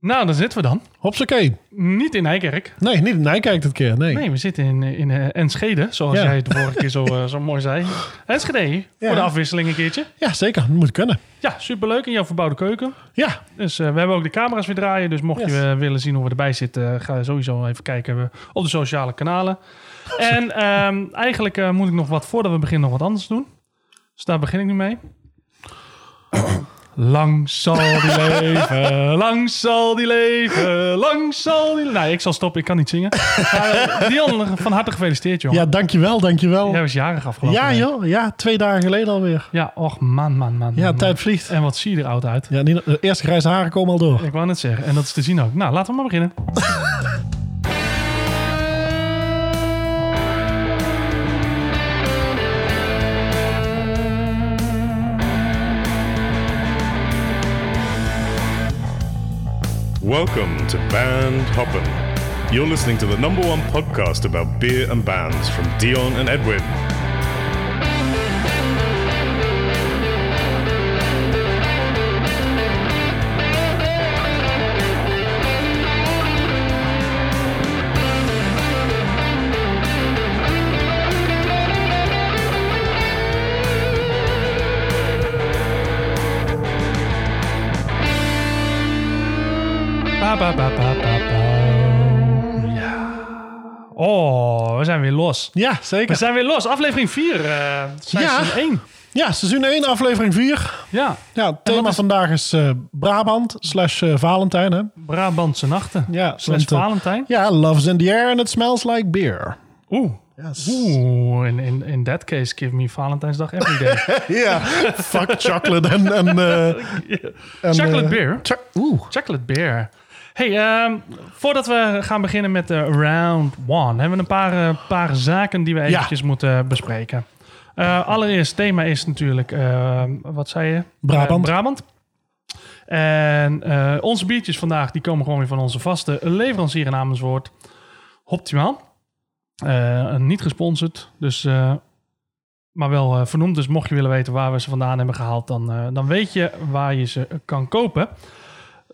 Nou, daar zitten we dan. Hopsakee. Niet in Nijkerk. Nee, niet in Nijkerk dit keer. Nee. Nee, we zitten in, in eh, Enschede, zoals Ja. jij het de vorige keer zo, eh, zo mooi zei. Enschede, Ja. voor de afwisseling een keertje. Ja, zeker. Dat moet kunnen. Ja, superleuk in jouw verbouwde keuken. Ja, Dus eh, we hebben ook de camera's weer draaien. Dus mocht Yes. je eh, willen zien hoe we erbij zitten, eh, ga sowieso even kijken eh, op de sociale kanalen. En ehm, eigenlijk eh, moet ik nog wat, voordat we beginnen, nog wat anders doen. Dus daar begin ik nu mee. Lang zal die leven, lang zal die leven, lang zal die... Nee, ik zal stoppen, ik kan niet zingen. Maar, eh, Dion, van harte gefeliciteerd, jongen. ja dankjewel, dankjewel. Jij was jarig afgelopen Ja, week. joh. Ja, twee dagen geleden alweer. Ja, och man, man, man. Ja, man, tijd vliegt. En wat zie je er oud uit. Ja, de eerste grijze haren komen al door. Ik wou net zeggen. En dat is te zien ook. Nou, laten we maar beginnen. Welcome to Band Hoppin'. You're listening to the number one podcast about beer and bands from Dion and Edwin. Ba, ba, ba, ba, ba, ba. Ja. Oh, we zijn weer los. Ja, We zeker. zijn weer los. Aflevering 4, eh seizoen Ja. 1. Ja, seizoen 1, aflevering 4. Ja, Ja, het thema is- vandaag is eh, Brabant slash eh, Valentijn. Hè? Brabantse nachten. Ja, Slash Valentijn. Ja, love's in the air and it smells like beer. Oeh. Yes. Oeh, in, in, in that case, give me Valentijnsdag every day. Ja, fuck chocolate en... Chocolate beer. cho- Oeh. Chocolate beer. Hey, ehm, voordat we gaan beginnen met de round one, hebben we een paar, eh, paar zaken die we eventjes moeten bespreken. Eh, allereerst, thema is natuurlijk, eh, wat zei je? Brabant. Eh, Brabant. En eh, onze biertjes vandaag, die komen gewoon weer van onze vaste leverancier in Amersfoort. Optimaal. Eh, niet gesponsord, dus, eh, maar wel eh, vernoemd. Dus mocht je willen weten waar we ze vandaan hebben gehaald, dan, eh, dan weet je waar je ze kan kopen.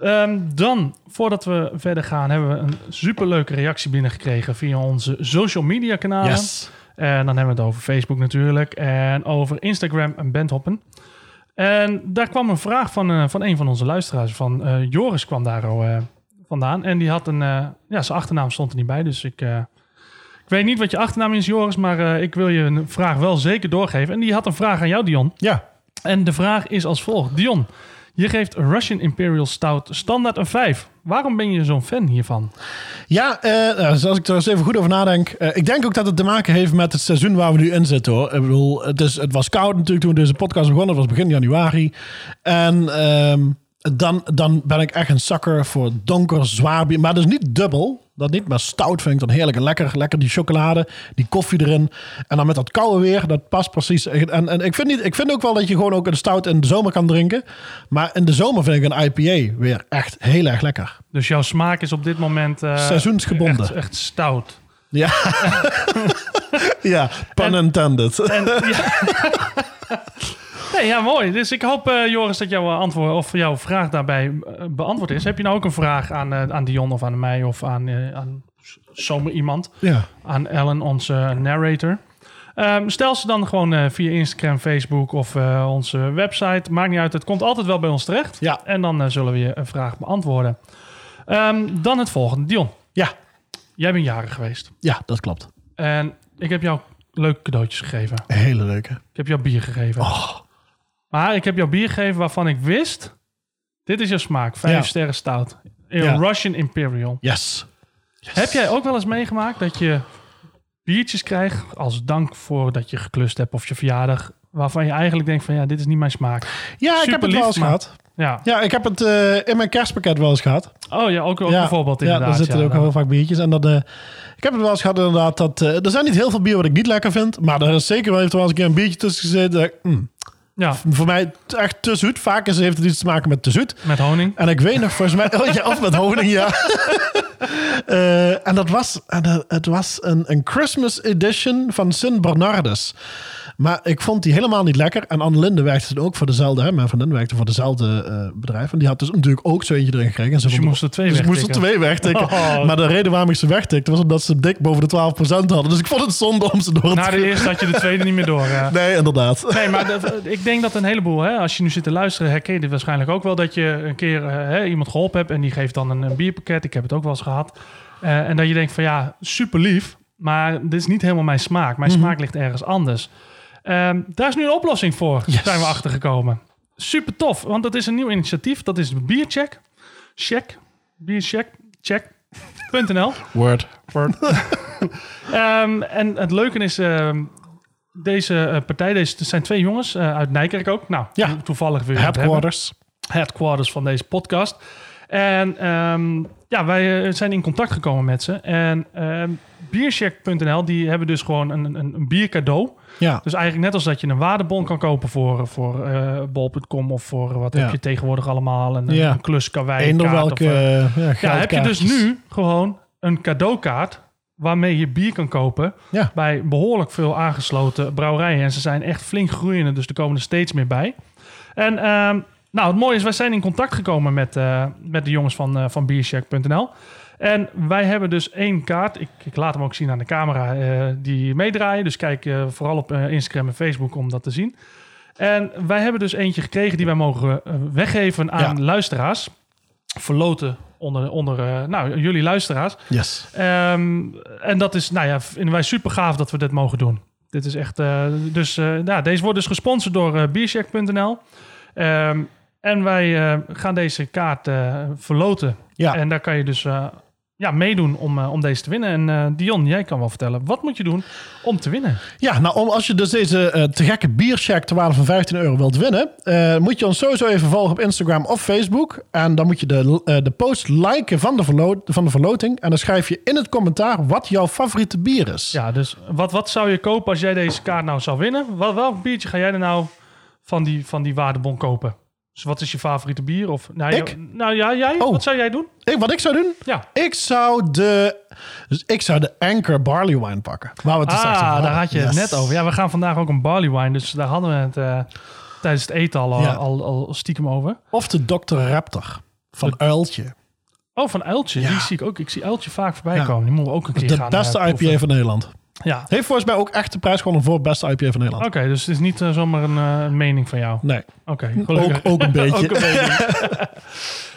Ehm, dan, voordat we verder gaan, hebben we een superleuke reactie binnengekregen via onze social media kanalen. Yes. En dan hebben we het over Facebook natuurlijk. En over Instagram en Bandhoppen. En daar kwam een vraag van, eh, van een van onze luisteraars. Van eh, Joris kwam daar al eh, vandaan. En die had een... ja, zijn achternaam stond er niet bij. Dus ik... ik weet niet wat je achternaam is, Joris. Maar ik wil je een vraag wel zeker doorgeven. En die had een vraag aan jou, Dion. Ja. En de vraag is als volgt. Dion, je geeft Russian Imperial Stout standaard een 5. Waarom ben je zo'n fan hiervan? Ja, dus als ik er eens even goed over nadenk. eh, ik denk ook dat het te maken heeft met het seizoen waar we nu in zitten hoor. Ik bedoel, het, is, het was koud natuurlijk toen we deze podcast begonnen. Het was begin januari. En ehm, dan, dan ben ik echt een zakker voor donker, zwaar bier. Maar dus niet dubbel. Dat niet, maar stout vind ik dan heerlijk en lekker. Lekker die chocolade, die koffie erin. En dan met dat koude weer, dat past precies. En, en ik, vind niet, ik vind ook wel dat je gewoon ook een stout in de zomer kan drinken. Maar in de zomer vind ik een IPA weer echt heel erg lekker. Dus jouw smaak is op dit moment... eh, Seizoensgebonden. Echt, echt stout. Ja. ja, pun intended. En, ja. Nee, ja, mooi. Dus ik hoop, eh, Joris, dat jouw antwoord of jouw vraag daarbij eh, beantwoord is. Heb je nou ook een vraag aan, eh, aan Dion of aan mij of aan, eh, aan zomaar iemand? Ja. Aan Ellen, onze narrator. Ehm, stel ze dan gewoon eh, via Instagram, Facebook of eh, onze website. Maakt niet uit, het komt altijd wel bij ons terecht. Ja. En dan eh, zullen we je een vraag beantwoorden. Ehm, dan het volgende. Dion, Ja. jij bent jarig geweest. ja, dat klopt. En ik heb jou leuke cadeautjes gegeven. Hele leuke. Ik heb jou bier gegeven. Oh. Maar ik heb jou bier gegeven waarvan ik wist... Dit is jouw smaak. Vijf Ja. sterren stout. Een Ja. Russian Imperial. Yes. Heb jij ook wel eens meegemaakt dat je biertjes krijgt... als dank voor dat je geklust hebt of je verjaardag... waarvan je eigenlijk denkt van ja, dit is niet mijn smaak. Ja, ik heb het lief, wel eens maar- gehad. Ja. Ja, ik heb het eh, in mijn kerstpakket wel eens gehad. Oh ja, ook, ook ja, bijvoorbeeld Ja, inderdaad. daar zitten ja, ook dan- heel vaak biertjes. En dat, eh, ik heb het wel eens gehad inderdaad. Dat, eh, er zijn niet heel veel bier wat ik niet lekker vind. Maar er is zeker wel heeft er wel eens een keer een biertje tussen gezeten. dat ik, mm, Ja, voor mij echt te zoet. Vaak is, heeft het iets te maken met te zoet. met honing. En ik weet nog, volgens mij... Oh, ja, of met honing, ja. Eh, en dat was, en dat- het was een, een Christmas edition van Sint Bernardus. Maar ik vond die helemaal niet lekker. En Annelinde werkte toen ook voor dezelfde, hè, mijn vriendin werkte voor dezelfde eh, bedrijf. En die had dus natuurlijk ook zo eentje erin gekregen. En ze je vond- moest er twee dus ik moest er wegtikken. twee wegtikken. Oh. Maar de reden waarom ik ze wegtikte was omdat ze dik boven de 12% hadden. Dus ik vond het zonde om ze door Na te... de eerste had je de tweede niet meer door. ja. Nee, inderdaad. Nee, maar dat- ik denk dat een heleboel, hè, als je nu zit te luisteren, herken je dit waarschijnlijk ook wel. Dat je een keer eh, hè, iemand geholpen hebt en die geeft dan een, een bierpakket. Ik heb het ook wel eens gehad. Eh, en dat je denkt van ja, super lief, maar dit is niet helemaal mijn smaak. Mijn smaak ligt ergens anders. Ehm, daar is nu een oplossing voor, Yes. zijn we achtergekomen. Super tof, want dat is een nieuw initiatief. Dat is Biercheck. Check. Biercheck. Check.nl. Word. Ehm, en het leuke is, ehm, deze eh, partij, deze, het zijn twee jongens eh, uit Nijkerk ook. Nou, Ja. to- toevallig weer. Headquarters. Headquarters van deze podcast. En ja, wij eh, zijn in contact gekomen met ze. En ehm biercheck.nl, die hebben dus gewoon een, een, een biercadeau. Ja. Dus eigenlijk net als dat je een waardebon kan kopen voor, voor eh, bol.com of voor wat Ja. heb je tegenwoordig allemaal. Een, Ja. een klus karwei Eender kaart welke of, eh, eh, ja, ja, heb je dus nu gewoon een cadeaukaart waarmee je bier kan kopen Ja. bij behoorlijk veel aangesloten brouwerijen. En ze zijn echt flink groeiende, dus er komen er steeds meer bij. En ehm, nou, het mooie is, wij zijn in contact gekomen met, eh, met de jongens van, eh van biercheck.nl. En wij hebben dus één kaart. Ik, ik laat hem ook zien aan de camera eh, die meedraaien. Dus kijk eh, vooral op eh, Instagram en Facebook om dat te zien. En wij hebben dus eentje gekregen die wij mogen weggeven aan Ja. luisteraars. Verloten onder, onder nou, jullie luisteraars. Yes. Ehm, en dat is, nou ja, vinden wij super gaaf dat we dit mogen doen. Dit is echt, dus eh, nou, deze wordt dus gesponsord door biercheck.nl. Ehm, en wij gaan deze kaart verloten. Ja. En daar kan je dus ja, meedoen om, eh, om deze te winnen. En eh, Dion, jij kan wel vertellen, wat moet je doen om te winnen? Ja, nou om, als je dus deze eh, te gekke biercheck ter waarde van 15 euro wilt winnen, moet je ons sowieso even volgen op Instagram of Facebook. En dan moet je de, de post liken van de, verlo- van de verloting. En dan schrijf je in het commentaar wat jouw favoriete bier is. Ja, dus wat, wat zou je kopen als jij deze kaart nou zou winnen? Welk biertje ga jij er nou van die, van die waardebon kopen? Dus wat is je favoriete bier? Of, nou, Ik? nou ja, jij? Oh. Wat zou jij doen? Ik, wat ik zou doen? Ja. Ik zou de, dus ik zou de Anchor Barley Wine pakken. Waar we het straks over Ah, daar had je het net over. Ja, we gaan vandaag ook een barley wine. Dus daar hadden we het eh, tijdens het eten al, Ja. al, al stiekem over. Of de Dr. Raptor van Uiltje. Oh, van Uiltje. Ja. Die zie ik ook. Ik zie Uiltje vaak voorbij Ja. komen. Die moeten we ook een keer De gaan beste eh, IPA van Nederland. Ja. Heeft volgens mij ook echt de prijs gewonnen voor het beste IPA van Nederland. Oké, dus het is niet eh, zomaar een eh, een mening van jou. Nee, Oké, ook, gelukkig. ook een beetje. Ook een beetje.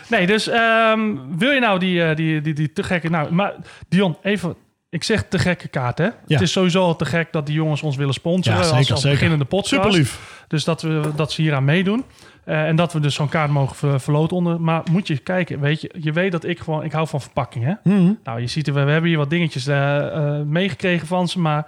nee, dus ehm, wil je nou die, eh, die, die, die te gekke... Nou, maar Dion, even... Ik zeg te gekke kaart, hè? Het is sowieso al te gek dat die jongens ons willen sponsoren. Ja, als- zeker, als, zeker. beginnende podcast. Super lief. Dus dat, we, dat ze hier aan meedoen. Eh, en dat we dus zo'n kaart mogen ver- verloten onder. Maar moet je kijken, weet je, je weet dat ik gewoon, ik hou van verpakking, hè? Mhm. Nou, je ziet er, we, we hebben hier wat dingetjes eh, meegekregen van ze, maar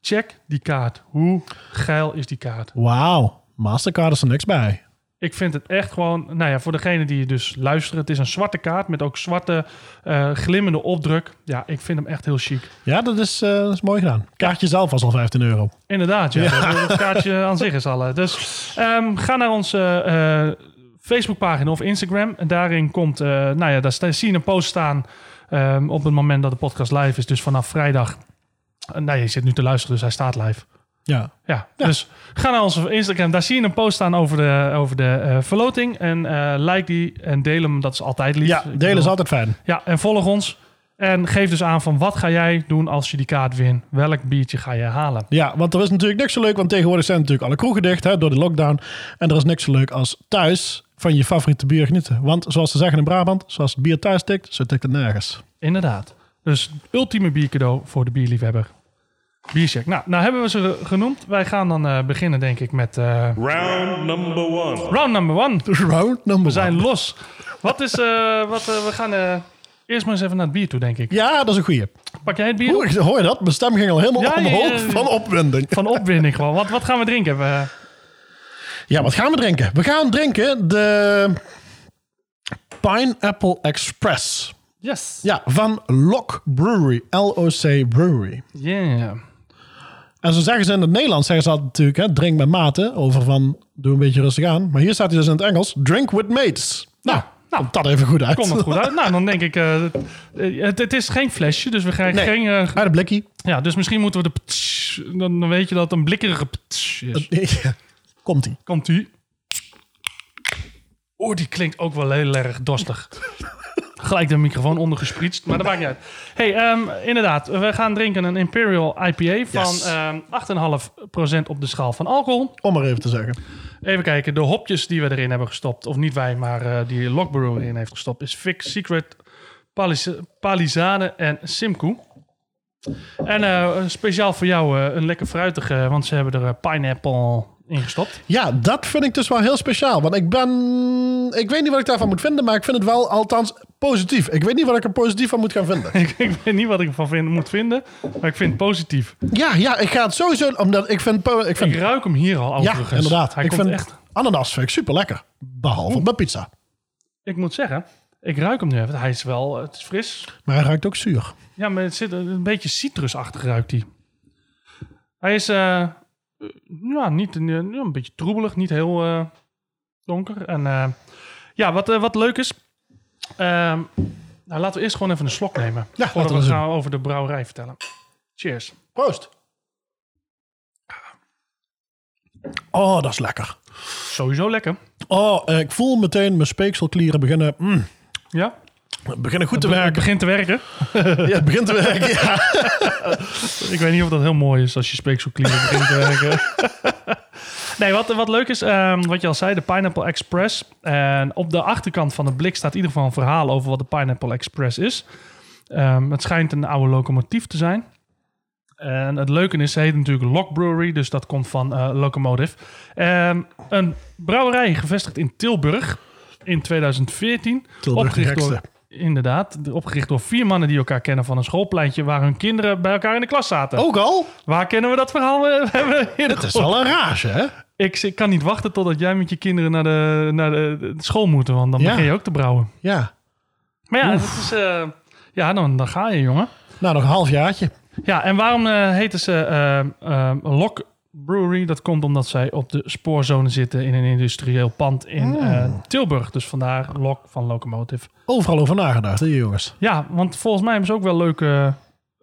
check die kaart. Hoe geil is die kaart? Wauw, Mastercard is er niks bij. Ik vind het echt gewoon, nou ja, voor degene die dus luisteren, het is een zwarte kaart met ook zwarte eh, glimmende opdruk. Ja, ik vind hem echt heel chic. Ja, dat is, eh, dat is mooi gedaan. Kaartje zelf was al 15 euro. Inderdaad, ja. Het kaartje aan zich is al. eh. Dus ehm, ga naar onze eh, Facebookpagina of Instagram. En daarin komt, nou ja, daar zie je een post staan ehm, op het moment dat de podcast live is. Dus vanaf vrijdag. Uh, nou, je zit nu te luisteren, dus hij staat live. Ja. Ja, dus ga naar onze Instagram. Daar zie je een post staan over de, over de eh, verloting. En eh, like die en deel hem. Dat is altijd lief. ja, delen is altijd fijn. Ja, en volg ons. En geef dus aan van wat ga jij doen als je die kaart wint? Welk biertje ga je halen? Ja, want er is natuurlijk niks zo leuk, want tegenwoordig zijn natuurlijk alle kroegen dicht hè, door de lockdown. En er is niks zo leuk als thuis van je favoriete bier genieten. Want zoals ze zeggen in Brabant, zoals het bier thuis tikt, zo tikt het nergens. Inderdaad. Dus ultieme biercadeau voor de bierliefhebber. Biercheck. Nou, nou hebben we ze genoemd. Wij gaan dan eh, beginnen, denk ik, met eh, Round number one. round number one. Round number We zijn one. los. Wat is, eh, wat, we gaan eh, eerst maar eens even naar het bier toe, denk ik. Ja, dat is een goeie. Pak jij het bier? Oeh, hoor je dat? Mijn stem ging al helemaal Ja, omhoog ja, ja. van opwinding. Van opwinding gewoon. Wat, wat gaan we drinken? We, Ja, wat gaan we drinken? We gaan drinken de Pineapple Express. yes. Ja, van Lock Brewery. L-O-C Brewery. Yeah. En zo zeggen ze in het Nederlands, zeggen ze altijd natuurlijk, hè, drink met mate. Over van, doe een beetje rustig aan. Maar hier staat hij dus in het Engels, drink with mates. Nou, nou. komt dat even goed uit. Komt het goed uit? Nou, dan denk ik... eh, het, het is geen flesje, dus we krijgen Nee. geen... eh, Uit een blikkie. ja, dus misschien moeten we de ptsch dan, dan weet je dat het een blikkerige is. Komt-ie. Komt ie. Oeh, die klinkt ook wel heel erg dorstig. Gelijk de microfoon ondergesprietst, maar dat maakt niet uit. hey, ehm, inderdaad. We gaan drinken een Imperial IPA van Yes. ehm 8,5% op de schaal van alcohol. Om maar even te zeggen. Even kijken, de hopjes die we erin hebben gestopt, of niet wij, maar eh, die Lockbrew erin heeft gestopt, is Vic Secret, Palis Palisade en Simcoe. En eh, speciaal voor jou eh, een lekker fruitige, want ze hebben er pineapple in gestopt. Ja, dat vind ik dus wel heel speciaal. Want ik ben... Ik weet niet wat ik daarvan moet vinden, maar ik vind het wel althans positief. Ik weet niet wat ik er positief van moet gaan vinden. ik, ik weet niet wat ik ervan vind, moet vinden, maar ik vind het positief. Ja, ja, ik ga het sowieso... Omdat ik vind... Ik vind Ik ruik hem hier al ja, overigens. inderdaad. Hij ik komt vind echt... ananas vind ik super lekker. Behalve bij pizza. Ik moet zeggen, ik ruik hem nu even. Hij is wel, het is fris. Maar hij ruikt ook zuur. Ja, maar het zit een beetje citrusachtig ruikt hij. Hij is eh, ja, niet een, ja, een beetje troebelig, niet heel eh, donker. En eh, ja, wat, wat leuk is. Ehm, nou, laten we eerst gewoon even een slok nemen. Ja, voordat we we gaan over de brouwerij vertellen. Cheers. Proost. Oh, dat is lekker. Sowieso lekker. Oh, eh, ik voel meteen mijn speekselklieren beginnen, mm, Ja, beginnen goed te het werken. begint te werken. Ja, het begint te werken, ja. Ik weet niet of dat heel mooi is als je speekselklieren begint te werken. Nee, wat, wat leuk is, ehm, wat je al zei, de Pineapple Express. En op de achterkant van het blik staat in ieder geval een verhaal over wat de Pineapple Express is. Ehm, het schijnt een oude locomotief te zijn. En het leuke is, ze heet natuurlijk Lock Brewery, dus dat komt van eh, Locomotive. Ehm, een brouwerij gevestigd in Tilburg in 2014. Tilburg de opgericht door. Inderdaad, opgericht door vier mannen die elkaar kennen van een schoolpleintje waar hun kinderen bij elkaar in de klas zaten. Ook al? Waar kennen we dat verhaal? We hebben we eerder Het is wel een rage, hè? ik, ik kan niet wachten totdat jij met je kinderen naar de, naar de, school moeten, want dan Ja. begin je ook te brouwen. Ja. Maar ja, het is, eh, ja dan, dan ga je, jongen. Nou, nog een half jaartje. Ja, en waarom eh heten ze eh eh, Lock Brewery? Dat komt omdat zij op de spoorzone zitten in een industrieel pand in eh, Tilburg. Dus vandaar Lok van Locomotive. Overal over nagedacht, hè, jongens? Ja, want volgens mij hebben ze ook wel leuke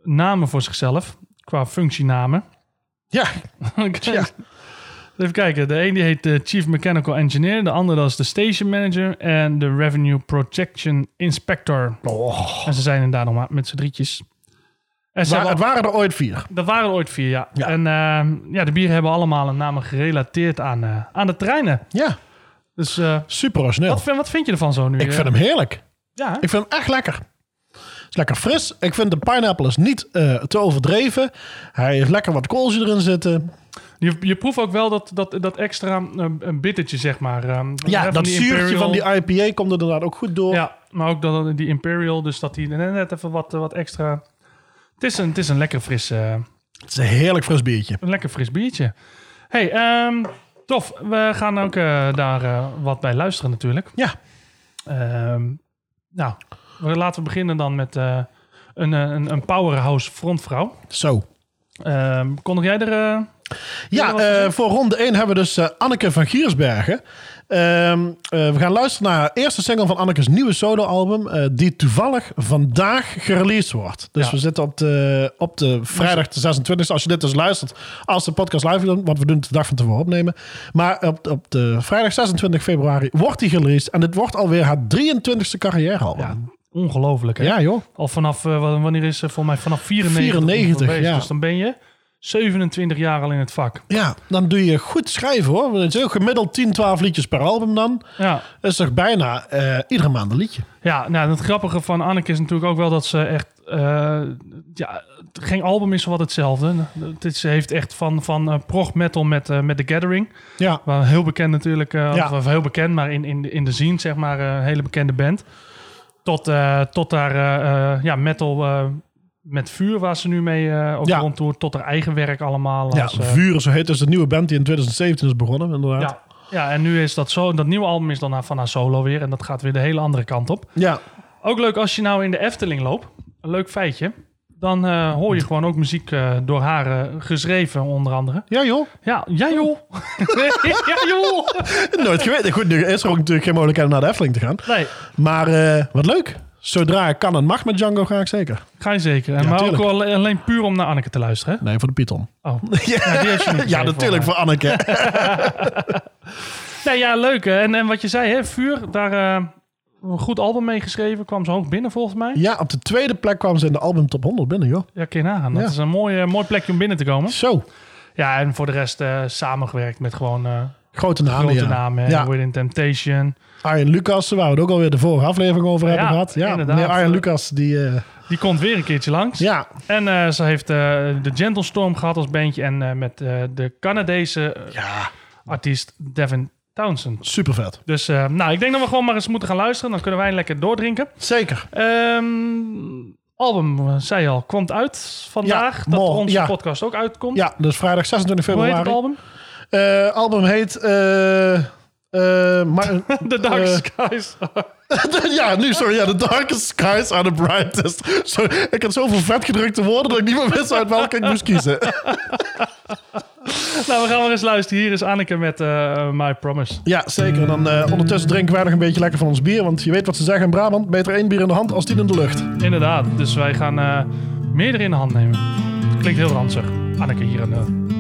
namen voor zichzelf. Qua functienamen. Ja, Ja. Even kijken. De een die heet de Chief Mechanical Engineer. De andere dat is de Station Manager. En de Revenue Protection Inspector. Oh. En ze zijn inderdaad nog maar met z'n drietjes. En ze hebben het waren er ooit vier. dat waren er ooit vier, ja. Ja. En eh, ja, de bieren hebben allemaal een naam gerelateerd aan, eh, aan de treinen. Ja, Dus eh, super origineel. wat, vind- wat vind je ervan zo nu? Ik eh? vind hem heerlijk. Ja, hè? Ik vind hem echt lekker. Het is lekker fris. Ik vind de pineapple is niet eh, te overdreven. Hij heeft lekker wat kooltje erin zitten. je, je proeft ook wel dat, dat, dat extra eh, een bittertje, zeg maar. eh, Ja, dat zuurtje Imperial. van die IPA komt er inderdaad ook goed door. Ja, maar ook dat, die Imperial, dus dat die net net even wat, wat extra... Het is een, het is een lekker fris, eh, Het is een heerlijk fris biertje. een lekker fris biertje. hey, ehm, tof. We gaan ook eh, daar eh, wat bij luisteren natuurlijk. Ja. Ehm, nou, laten we beginnen dan met een, een, een powerhouse frontvrouw. Zo. Kondig jij er... Ja, voor ronde 1 hebben we dus Anneke van Giersbergen. Ehm, eh, we gaan luisteren naar de eerste single van Anneke's nieuwe soloalbum. eh die toevallig vandaag gereleased wordt. Dus Ja. we zitten op de, op de vrijdag de 26e. Als je dit dus luistert, als de podcast live doen, want we doen het de dag van tevoren opnemen. Maar op, op de vrijdag 26 februari wordt die gereleased. En dit wordt alweer haar 23e carrièrealbum. ja, ongelooflijk hè? Ja, joh. Al vanaf, eh, wa- wanneer is ze? Volgens mij vanaf 94. 94, geweest. ja. Dus dan ben je 27 jaar al in het vak. Ja, dan doe je goed schrijven hoor. Het is ook gemiddeld 10, 12 liedjes per album dan. Ja, Dat is toch bijna eh, iedere maand een liedje. ja nou, het grappige van Anneke is natuurlijk ook wel dat ze echt... eh, ja, geen album is wat hetzelfde. Het is, ze heeft echt van, van eh, prog metal met, met The Gathering. Ja, Waar heel bekend natuurlijk, Ja. of heel bekend, maar in, in, de- in de scene zeg maar, een hele bekende band. Tot, tot daar ja, metal met vuur, waar ze nu mee eh ook Ja. rondtoert. Tot haar eigen werk allemaal. ja als, Vuren, zo heet dus de nieuwe band die in 2017 is begonnen, inderdaad. ja. ja, en nu is dat zo. Dat nieuwe album is dan van haar solo weer. En dat gaat weer de hele andere kant op. Ja, Ook leuk als je nou in de Efteling loopt. Een leuk feitje. Dan eh, hoor je gewoon ook muziek door haar geschreven, onder andere. ja joh. Ja, ja joh. ja joh. Nooit geweten. Goed, nu is er ook natuurlijk geen mogelijkheid om naar de Efteling te gaan. Nee, Maar wat leuk. Zodra ik kan en mag met Django, ga ik zeker. Ga je zeker. En Ja, maar ook wel alleen puur om naar Anneke te luisteren. Hè? Nee, voor de Python. Oh. Ja, die heeft je niet ja gegeven, natuurlijk voor Anneke. Nee, ja, leuk. hè. En, en wat je zei, hè, Vuur, daar eh, een goed album mee geschreven. Kwam zo hoog binnen volgens mij. ja, op de tweede plek kwamen ze in de album top 100 binnen, joh. Ja, kun je nagaan. Dat Ja. is een mooi, eh, mooi plekje om binnen te komen. Zo, Ja, en voor de rest eh, samengewerkt met gewoon eh, grote namen, grote ja. namen. Ja. Within Temptation. Arjen Lucas, waar we het ook alweer de vorige aflevering over hebben Ja, gehad. Ja, inderdaad. Arjen Lucas, die... eh, Die komt weer een keertje langs. ja, En eh, ze heeft eh, de Gentle Storm gehad als bandje. En met de Canadese ja, artiest Devin Townsend. super vet. Dus nou, ik denk dat we gewoon maar eens moeten gaan luisteren. Dan kunnen wij lekker doordrinken. Zeker. Ehm, album, zei je al, komt uit vandaag. Ja, dat onze podcast ook uitkomt. Ja, dus vrijdag 26 Hoe heet februari. het album? Eh, album heet... eh, eh, maar, The Dark Skies. ja, nu, sorry. Ja, the darkest skies are the brightest. Sorry, ik had zoveel vet gedrukte woorden dat ik niet meer wist uit welke ik moest kiezen. nou, we gaan maar eens luisteren. Hier is Anneke met eh, My Promise. Ja, zeker. En dan eh, ondertussen drinken wij nog een beetje lekker van ons bier. Want je weet wat ze zeggen in Brabant. Beter één bier in de hand als tien in de lucht. Inderdaad, dus wij gaan eh meerdere in de hand nemen. Klinkt heel ranzig. Anneke hier aan de...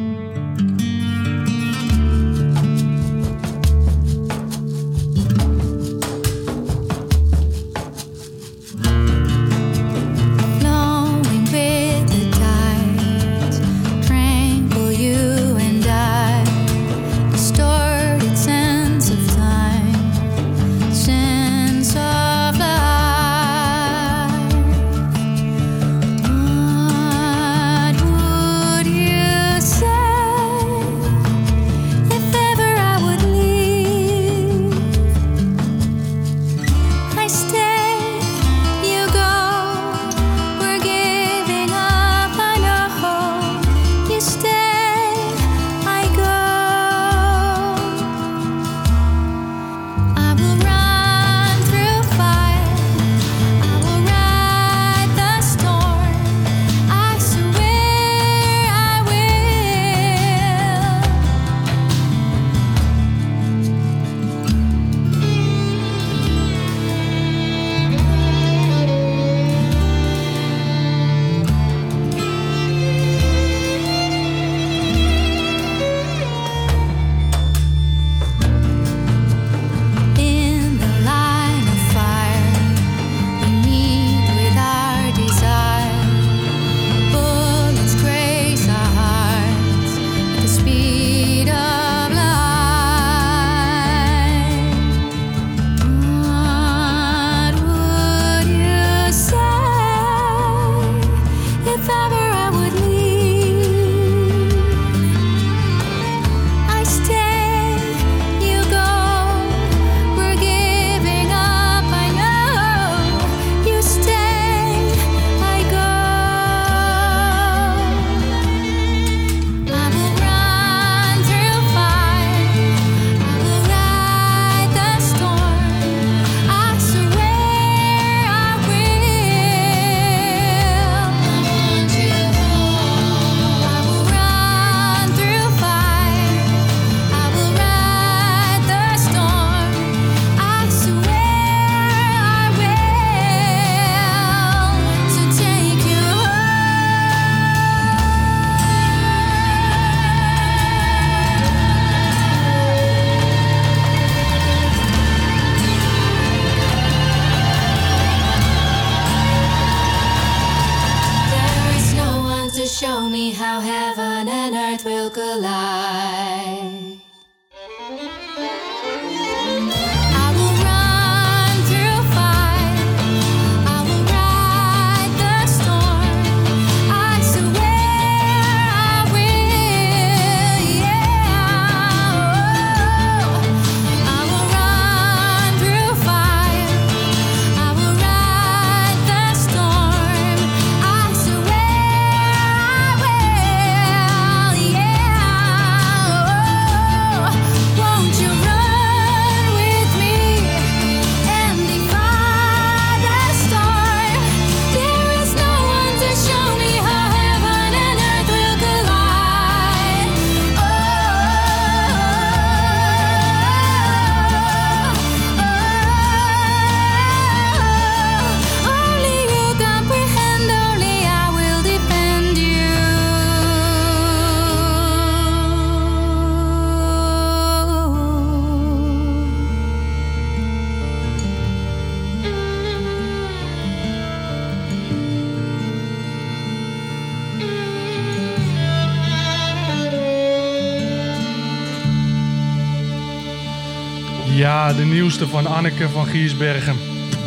Van Anneke van Giersbergen.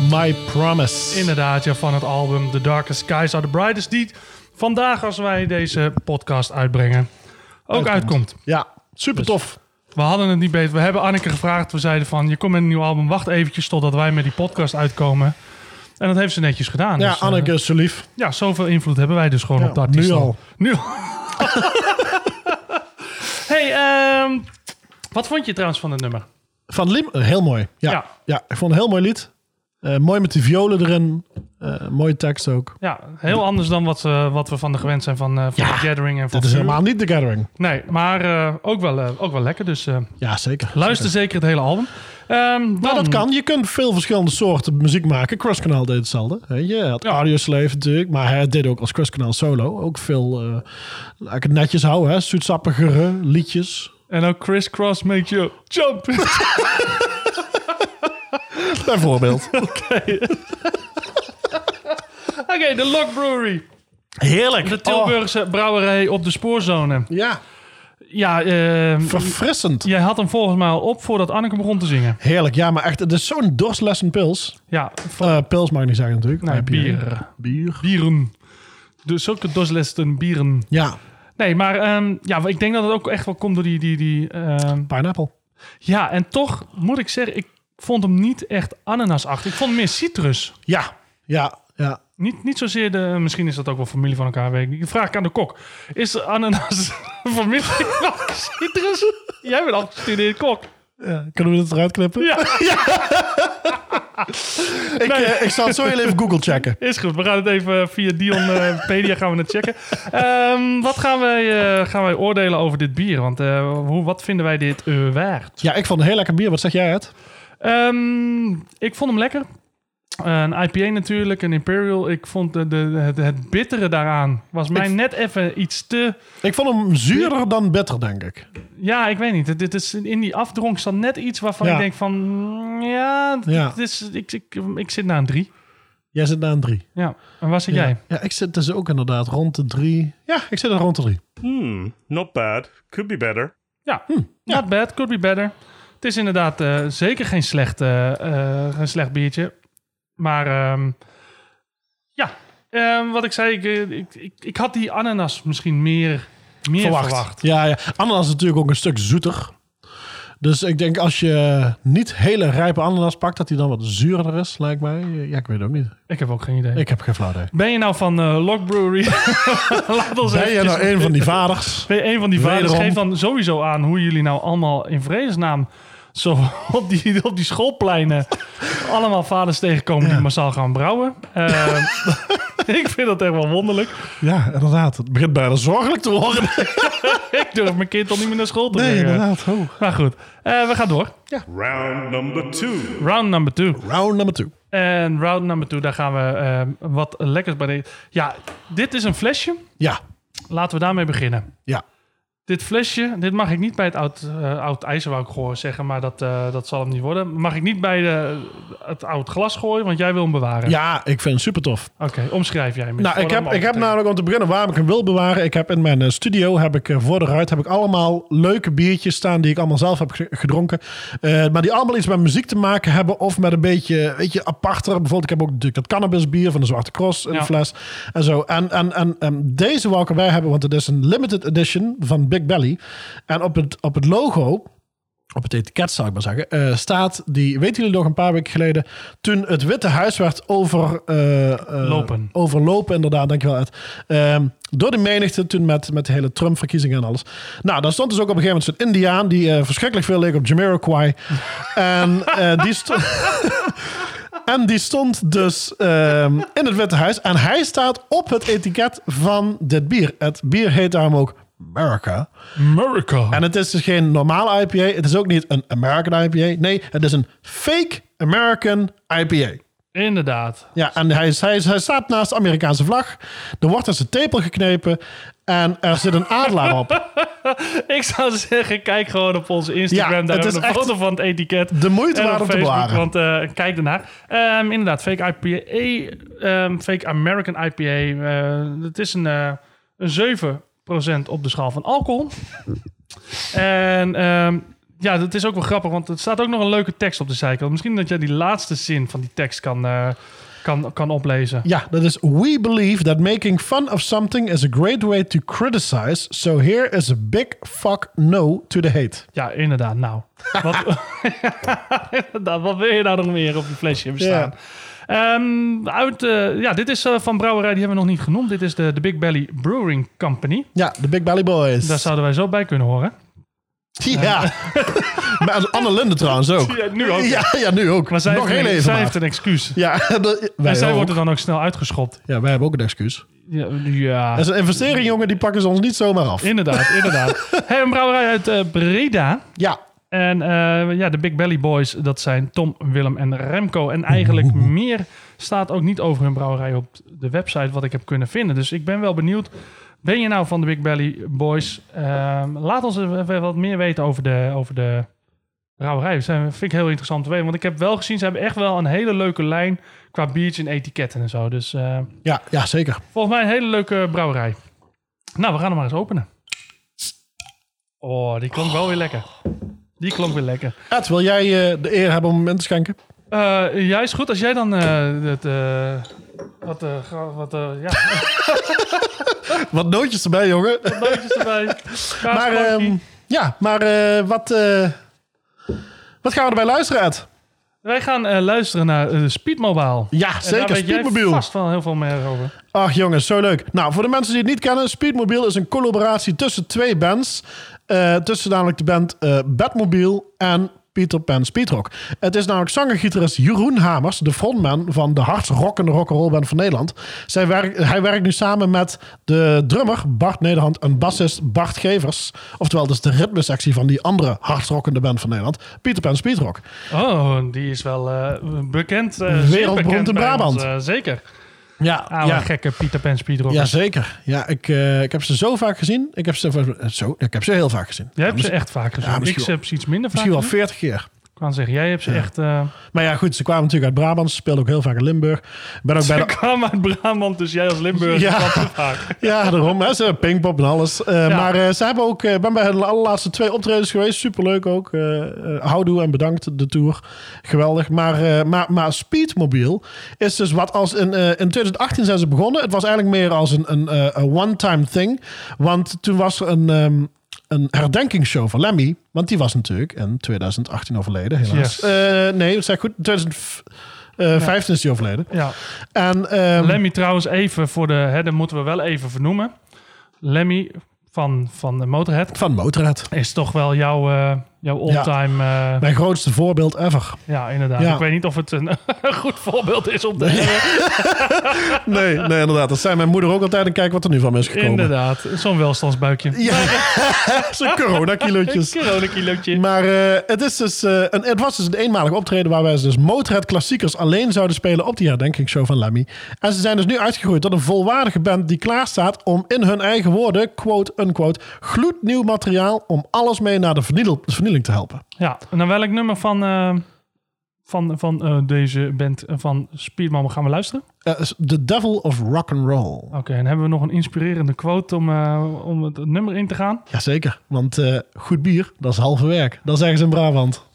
My Promise. Inderdaad, ja, van het album The Darkest Skies Are The Brightest. Die vandaag, als wij deze podcast uitbrengen, ook uitkomt. Ja, super tof. We hadden het niet beter. We hebben Anneke gevraagd. We zeiden van, je komt met een nieuw album. Wacht eventjes totdat wij met die podcast uitkomen. En dat heeft ze netjes gedaan. Ja, Dus, eh, Anneke is zo lief. ja, zoveel invloed hebben wij dus gewoon Ja, op artiest. nu al. Nu al. hey, ehm, wat vond je trouwens van het nummer? Van Lim, eh, heel mooi. Ja, Ja. ja. ik vond het een heel mooi lied. Eh, mooi met die violen erin. Eh, mooie tekst ook. Ja, heel anders dan wat, wat we van de gewend zijn van, van Ja, The Gathering en van Dit is helemaal niet The Gathering. Nee, maar ook, wel, ook wel lekker. Dus Ja, zeker. luister zeker het hele album. Nou, dan- dat kan. Je kunt veel verschillende soorten muziek maken. Cross Canal deed hetzelfde. Je had Ja. Audio Slave natuurlijk. Maar hij deed ook als Cross Canal solo. Ook veel, laat ik het netjes houden, hè. Zoetsappigere liedjes. En ook Chris Cross make you jump. Bijvoorbeeld. Oké, de Lock Brewery. Heerlijk. De Tilburgse brouwerij op de spoorzone. Ja, Ja, ehm, verfrissend. jij had hem volgens mij al op voordat Anneke begon te zingen. Heerlijk. Ja, maar echt, het is zo'n dorslessend pils. Ja, van Eh, pils mag ik niet zeggen natuurlijk. nee, bier. Bier. Bieren. Dus zulke doslesten bieren. Ja, Nee, maar ehm, ja, ik denk dat het ook echt wel komt door die... die, die ehm, pineapple. ja, en toch moet ik zeggen, ik vond hem niet echt ananasachtig. Ik vond hem meer citrus. Ja, ja, ja. Niet, niet zozeer de... Misschien is dat ook wel familie van elkaar, weet ik vraag ik aan de kok. Is de ananas familie van citrus? Jij bent al gestudeerd kok. Ja. Kunnen we dit eruit knippen? Ja, Ik, eh, ik zal het zo heel even Google checken. is goed. We gaan het even via Dionpedia gaan we het checken. Ehm, wat gaan wij, eh, gaan wij oordelen over dit bier? Want eh, hoe, wat vinden wij dit eh, waard? Ja, ik vond een heel lekker bier. Wat zeg jij het? Ehm, ik vond hem lekker. Een IPA natuurlijk, een Imperial. Ik vond de, de, het, het bittere daaraan was mij Ik- net even iets te... Ik vond hem zuurder dan bitter, denk ik. Ja, ik weet niet. Dit is, in die afdronk staat net iets waarvan Ja. ik denk van... mm, Ja, Ja. dit is, ik, ik, ik zit naar een drie. Jij zit na een drie. Ja, en waar zit Ja. jij? Ja, ik zit dus ook inderdaad rond de drie. Ja, ik zit er rond de drie. Hmm, not bad. Could be better. Ja, not bad, could be better. Het is inderdaad eh, zeker geen slecht, eh, eh, geen slecht biertje. Maar ehm, ja, Ehm, wat ik zei, ik, eh, ik, ik, ik had die ananas misschien meer, meer verwacht. Ja, ja. Ananas is natuurlijk ook een stuk zoeter. Dus ik denk als je niet hele rijpe ananas pakt, dat die dan wat zuurder is, lijkt mij. Ja, ik weet het ook niet. Ik heb ook geen idee. Ik heb geen flauw idee. Ben je nou van eh Lock Brewery? Laat ons Ben je nou een van die vaders? Ben je een van die vaders? Wederom. Geef dan sowieso aan hoe jullie nou allemaal in vredesnaam zo op die, op die schoolpleinen allemaal vaders tegenkomen die massaal gaan brouwen. Ehm, ik vind dat echt wel wonderlijk. Ja, inderdaad. Het begint bijna zorgelijk te worden. Ik durf mijn kind al niet meer naar school te Nee, brengen. inderdaad. Oh. Maar goed, eh, we gaan door. Round number two. Round number two. Round number two. En round number two, daar gaan we eh, wat lekkers bij de... Ja, dit is een flesje. Ja, Laten we daarmee beginnen. ja. Dit flesje, dit mag ik niet bij het oud, eh, oud ijzer, wou ik gewoon zeggen, maar dat, eh, dat zal hem niet worden. Mag ik niet bij de, het oud glas gooien, want jij wil hem bewaren. Ja, ik vind het super tof. Oké, omschrijf jij hem. Nou, ik heb, ik heb namelijk om te beginnen waarom ik hem wil bewaren. Ik heb in mijn eh, studio, heb ik voor de ruit, heb ik allemaal leuke biertjes staan die ik allemaal zelf heb ge- gedronken. Maar die allemaal iets met muziek te maken hebben of met een beetje, weet je, aparter. Bijvoorbeeld, ik heb ook natuurlijk dat cannabisbier van de Zwarte Cross in Ja. de fles en zo. En, en, en, en deze wou ik erbij hebben, want het is een limited edition van Big Belly. En op het, op het logo op het etiket zou ik maar zeggen, eh, staat die, weten jullie nog een paar weken geleden, toen het Witte Huis werd over, eh, eh, Lopen. overlopen, inderdaad, dankjewel Ed. Ehm, door de menigte toen met, met de hele Trump-verkiezingen en alles. Nou, daar stond dus ook op een gegeven moment zo'n Indiaan die verschrikkelijk veel leek op Jamiroquai. en die stond... En die stond dus ehm, in het Witte Huis. En hij staat op het etiket van dit bier. Het bier heet daarom ook America. America. En het is dus geen normale IPA. Het is ook niet een American IPA. Nee, het is een fake American IPA. Inderdaad. Ja, en hij, hij, hij staat naast de Amerikaanse vlag. Er wordt aan zijn tepel geknepen. En er zit een adelaar op. Ik zou zeggen, kijk gewoon op onze Instagram. Ja, daar is een foto van het etiket. De moeite waard om te bewaren. want eh, kijk ernaar. Ehm, inderdaad, fake IPA, ehm, fake American IPA. eh, het is een, eh een 7% op de schaal van alcohol. en ehm, ja, dat is ook wel grappig, want er staat ook nog een leuke tekst op de zijkant. Misschien dat jij die laatste zin van die tekst kan, eh, kan, kan oplezen. Ja, dat is We believe that making fun of something is a great way to criticize. So here is a big fuck no to the hate. Ja, inderdaad. Nou, wat, inderdaad, wat wil je nou nog meer op je flesje hebben staan? Ehm, uit, eh, ja, dit is eh, van Brouwerij, die hebben we nog niet genoemd. Dit is de, de Big Belly Brewing Company. Ja, de Big Belly Boys. Daar zouden wij zo bij kunnen horen. Ja. maar Anne Linde trouwens ook. Ja, nu ook. Ja, ja, nu ook. Maar zij, Nog heeft, een, even zij heeft een excuus. Ja, wij, en zij ook. wordt er dan ook snel uitgeschopt. ja, wij hebben ook een excuus. Ja, ja. Dat is een investering, jongen, die pakken ze ons niet zomaar af. inderdaad, inderdaad. Hey, een brouwerij uit eh, Breda. Ja, En eh, ja, de Big Belly Boys, dat zijn Tom, Willem en Remco. En eigenlijk meer staat ook niet over hun brouwerij op de website wat ik heb kunnen vinden. Dus ik ben wel benieuwd. Ben je nou van de Big Belly Boys? Ehm, laat ons even wat meer weten over de, over de brouwerij. Dat vind ik heel interessant te weten. Want ik heb wel gezien, ze hebben echt wel een hele leuke lijn qua biertje en etiketten en zo. Dus eh, ja, ja, zeker. volgens mij een hele leuke brouwerij. Nou, we gaan hem maar eens openen. Oh, die klonk wel weer lekker. Die klonk weer lekker. Ed, wil jij eh, de eer hebben om hem in te schenken? Eh ja, is goed. Als jij dan eh, het, wat, wat ja, Wat nootjes erbij, jongen. nootjes erbij. Maar, ehm, ja, maar wat, wat gaan we erbij luisteren, Ed? Wij gaan luisteren naar Speedmobile. Ja, En zeker. Speedmobiel. vast wel heel veel meer over. Ach jongens, zo leuk. Nou, voor de mensen die het niet kennen, Speedmobiel is een collaboratie tussen twee bands. Eh, tussen namelijk de band eh Batmobiel en Peter Pan Speedrock. Het is namelijk zanger-gitarist Jeroen Hamers, de frontman van de hardst rockende rock'n'roll band van Nederland. Zij werkt, hij werkt nu samen met de drummer Bart Nederhand en bassist Bart Gevers. Oftewel, dus de ritmesectie van die andere hardst rockende band van Nederland, Peter Pan Speedrock. Oh, die is wel eh, bekend. zeer Wereldberoemd in Brabant. ons, zeker. Ja, Oude gekke Pieter Pan Speedrock. Jazeker. Ja, ik, eh, ik heb ze zo vaak gezien. Ik heb ze, zo, ik heb ze heel vaak gezien. Jij hebt Ja, ze echt vaak gezien. Ja, ik heb ze iets minder vaak Misschien wel. 40 keer. Kan zeggen, jij hebt ze echt... eh Maar ja, goed, ze kwamen natuurlijk uit Brabant. Ze speelden ook heel vaak in Limburg. Ben ook bij ze de... kwamen uit Brabant, dus jij als Limburg Ja. vaak. Ja, daarom. Hè, ze Pinkpop en alles. Eh, Ja. Maar eh, ze hebben ook... Ik ben bij de allerlaatste twee optredens geweest. Superleuk ook. Houdoe en bedankt de tour. Geweldig. Maar, maar, maar Speedmobiel is dus wat als... In, in 2018 zijn ze begonnen. Het was eigenlijk meer als een, een, een one-time thing. Want toen was er een... ehm, een herdenkingsshow van Lemmy. Want die was natuurlijk in 2018 overleden, helaas. Yes. Eh, nee, dat goed. 2015 is die overleden. Ja. En, ehm, Lemmy trouwens even voor de... Hè, dat moeten we wel even vernoemen. Lemmy van, van de Motorhead van Motorhead. is toch wel jouw, eh jouw all-time... eh, Mijn grootste voorbeeld ever. ja, inderdaad. Ja. Ik weet niet of het een, goed voorbeeld is om te. Nee, nee, inderdaad. Dat zei mijn moeder ook altijd. En kijk wat er nu van me is gekomen. Inderdaad. Zo'n welstandsbuikje. Ja, zo'n coronakilootjes. Coronakilootje. Maar eh, het, is dus, eh, een, het was dus een eenmalig optreden waarbij ze dus Motorhead klassiekers alleen zouden spelen op die herdenkingsshow van Lemmy. En ze zijn dus nu uitgegroeid tot een volwaardige band die klaar staat om in hun eigen woorden, quote unquote, gloednieuw materiaal om alles mee naar de verniel- te helpen. Ja, en naar welk nummer van, eh, van, van eh, deze band eh, van Speedmom gaan we luisteren? Is The Devil of Rock and Roll. Oké, en hebben we nog een inspirerende quote om, om het nummer in te gaan? Jazeker, want goed bier, dat is halve werk. Dat zeggen ze in Brabant.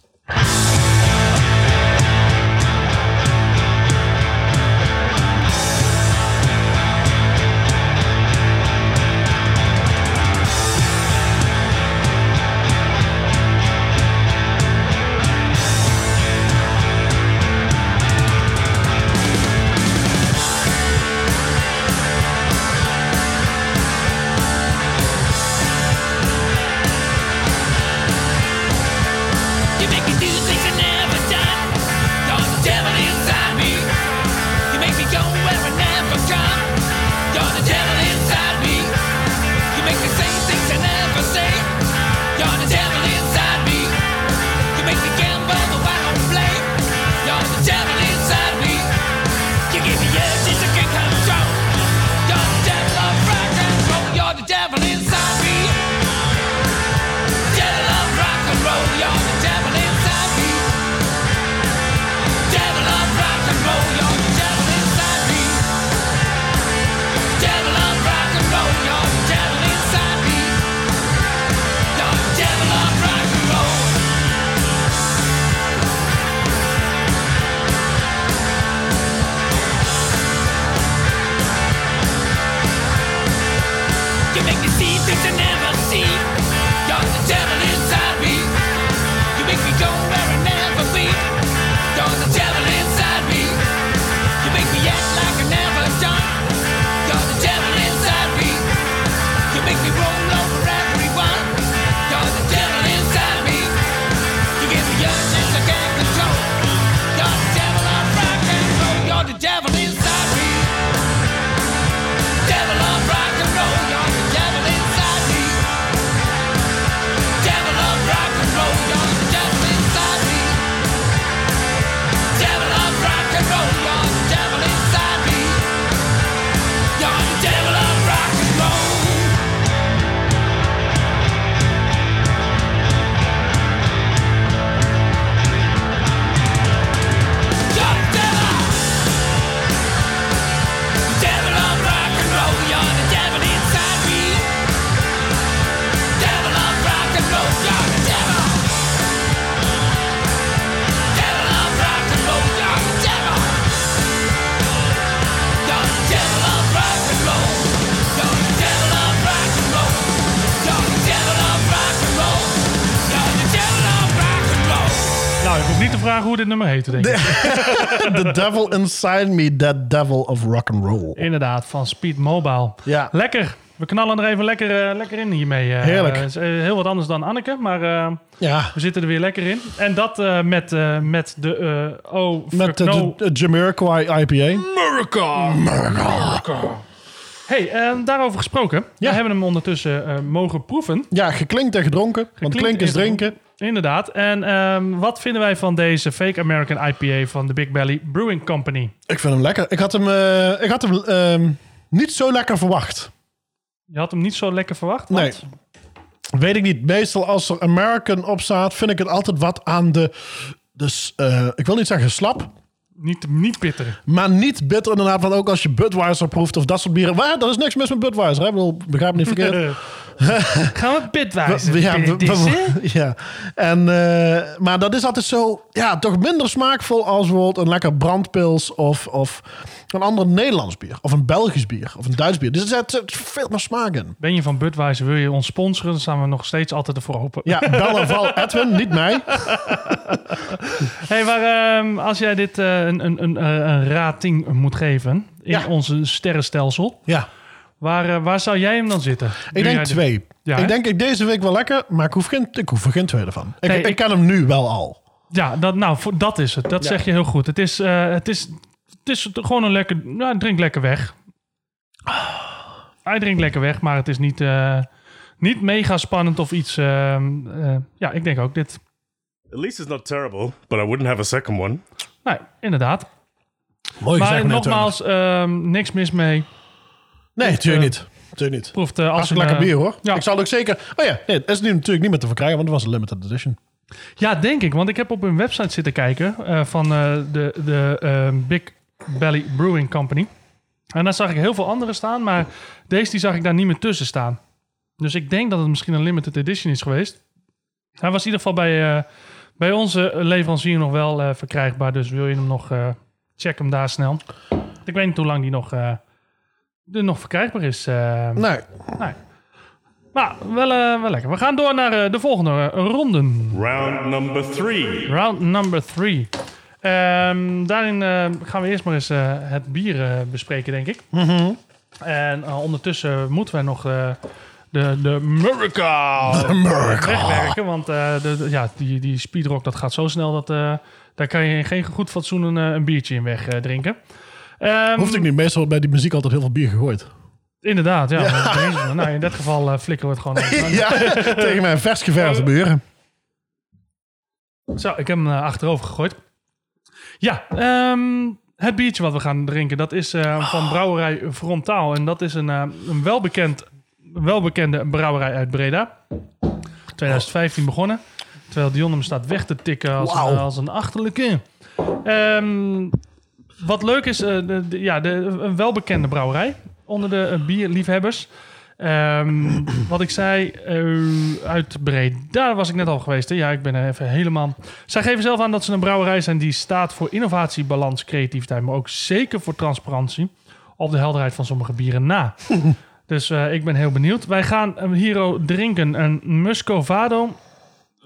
Dit nummer heet, denk ik. The Devil Inside Me, That Devil of Rock and Roll. Inderdaad, van Speed Mobile. Ja. Lekker. We knallen er even lekker, eh, lekker in hiermee. eh. Heerlijk. Eh, is, heel wat anders dan Anneke, maar Ja, we zitten er weer lekker in. En dat met, met de... oh, met de, no. de, de Jamiroquai IPA. America. Hey, eh, daarover gesproken. Ja. We hebben hem ondertussen mogen proeven. Ja, geklinkt en gedronken. want Geklinkt klinken is en drinken. Inderdaad. En ehm, wat vinden wij van deze Fake American IPA van de Big Belly Brewing Company? Ik vind hem lekker. Ik had hem, eh, ik had hem ehm, niet zo lekker verwacht. Je had hem niet zo lekker verwacht? Nee. Weet ik niet. Meestal als er American op staat, vind ik het altijd wat aan de... Dus ik wil niet zeggen slap, Niet, niet bitter. maar niet bitter inderdaad. Want ook als je Budweiser proeft of dat soort bieren. Waar, er is niks mis met Budweiser. Hè? Ik bedoel, begrijp me niet verkeerd. Gaan we bitwijzen? We- ja, ja. En, eh, maar dat is altijd zo, ja, toch minder smaakvol als bijvoorbeeld een lekker brandpils of, of een ander Nederlands bier. Of een Belgisch bier of een Duits bier. Dus er zit, veel meer smaak in. Ben je van Budweiser, wil je ons sponsoren? Dan staan we nog steeds altijd ervoor open. Ja, bel en val Edwin, niet mij. Hey, maar ehm, als jij dit eh, een, een, een, eh, een rating moet geven in Ja. onze sterrenstelsel, Ja, waar, eh, waar zou jij hem dan zitten? ik denk twee. Ja, hè? ik denk ik deze week wel lekker, maar ik hoef, geen, ik hoef er geen tweede van. Ik, Nee, ik, ik- ken hem nu wel al. Ja, dat, nou, voor, dat is het. Dat Ja. zeg je heel goed. Het is, eh, het is, het is gewoon een lekker... Nou, drink lekker weg. Hij drinkt lekker weg, maar het is niet, eh, niet mega spannend of iets... ehm, eh, ja, ik denk ook dit. At least it's not terrible, but I wouldn't have a second one. Nee, inderdaad. Mooi Maar nogmaals, ehm, niks mis mee. Nee, natuurlijk niet. Natuurlijk niet. Proeft eh, als een, lekker eh, bier hoor. ja. Ik zal ook zeker... Oh ja, nee, het is nu natuurlijk niet meer te verkrijgen, want het was een limited edition. Ja, denk ik. Want ik heb op hun website zitten kijken eh, van eh, de, de eh, Big Belly Brewing Company. En daar zag ik heel veel andere staan, maar deze die zag ik daar niet meer tussen staan. Dus ik denk dat het misschien een limited edition is geweest. Hij was in ieder geval bij, eh, bij onze leverancier nog wel eh, verkrijgbaar. Dus wil je hem nog, eh, check hem daar snel. Ik weet niet hoe lang die nog, eh, er nog verkrijgbaar is. eh. Nee, nee. Maar wel, eh, wel lekker. We gaan door naar eh, de volgende eh, ronden. Round number three. Round number three. Ehm, daarin gaan we eerst maar eens eh, het bier bespreken, denk ik. En eh, ondertussen moeten wij nog eh, de, de Miracle wegwerken. Want eh, de, de- ja, die, die speedrock dat gaat zo snel dat eh, daar kan je in geen goed fatsoen een, een biertje in weg eh, drinken. Ehm, hoeft ik niet. Meestal wordt bij die muziek altijd heel veel bier gegooid. Inderdaad, ja. Nou, in dit geval eh, flikkeren we het gewoon. Ja, tegen mijn vers geverfde buren. Zo, ik heb hem eh, achterover gegooid. Ja, ehm, het biertje wat we gaan drinken, dat is eh, van brouwerij Frontaal. En dat is een, eh, een welbekend, welbekende brouwerij uit Breda. 2015 begonnen. Terwijl Dion hem staat weg te tikken als, een, als een achterlijke. Ehm, wat leuk is, eh, de, de- ja, de, een welbekende brouwerij onder de eh, bierliefhebbers. Ehm, wat ik zei, eh, uit Breda was ik net al geweest. Hè? Ja, ik ben er even helemaal... Zij geven zelf aan dat ze een brouwerij zijn die staat voor innovatie, balans, creativiteit... maar ook zeker voor transparantie op de helderheid van sommige bieren na. Dus eh, ik ben heel benieuwd. Wij gaan eh, hier drinken een Muscovado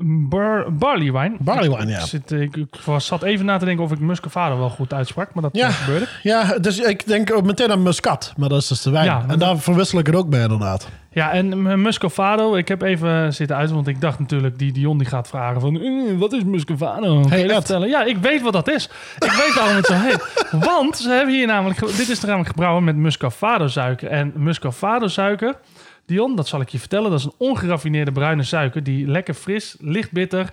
bar barley wine. Barley wine, ja. Ik, zit, ik, ik was, zat even na te denken of ik Muscovado wel goed uitsprak, maar dat Ja. eh, gebeurde. Ja, dus ik denk ook meteen aan muscat, maar dat is dus de wijn. Ja, en daar verwissel ik het ook bij inderdaad. Ja, en Muscovado, ik heb even zitten uit, want ik dacht natuurlijk, die Dion die gaat vragen van, "Eh, wat is Muscovado? Hey, dat vertellen? Ja, ik weet wat dat is. Ik weet waarom het zo heet. Want ze hebben hier namelijk, dit is namelijk gebrouwen met Muscovado suiker. En Muscovado suiker, Dion, dat zal ik je vertellen, dat is een ongeraffineerde bruine suiker die lekker fris, licht bitter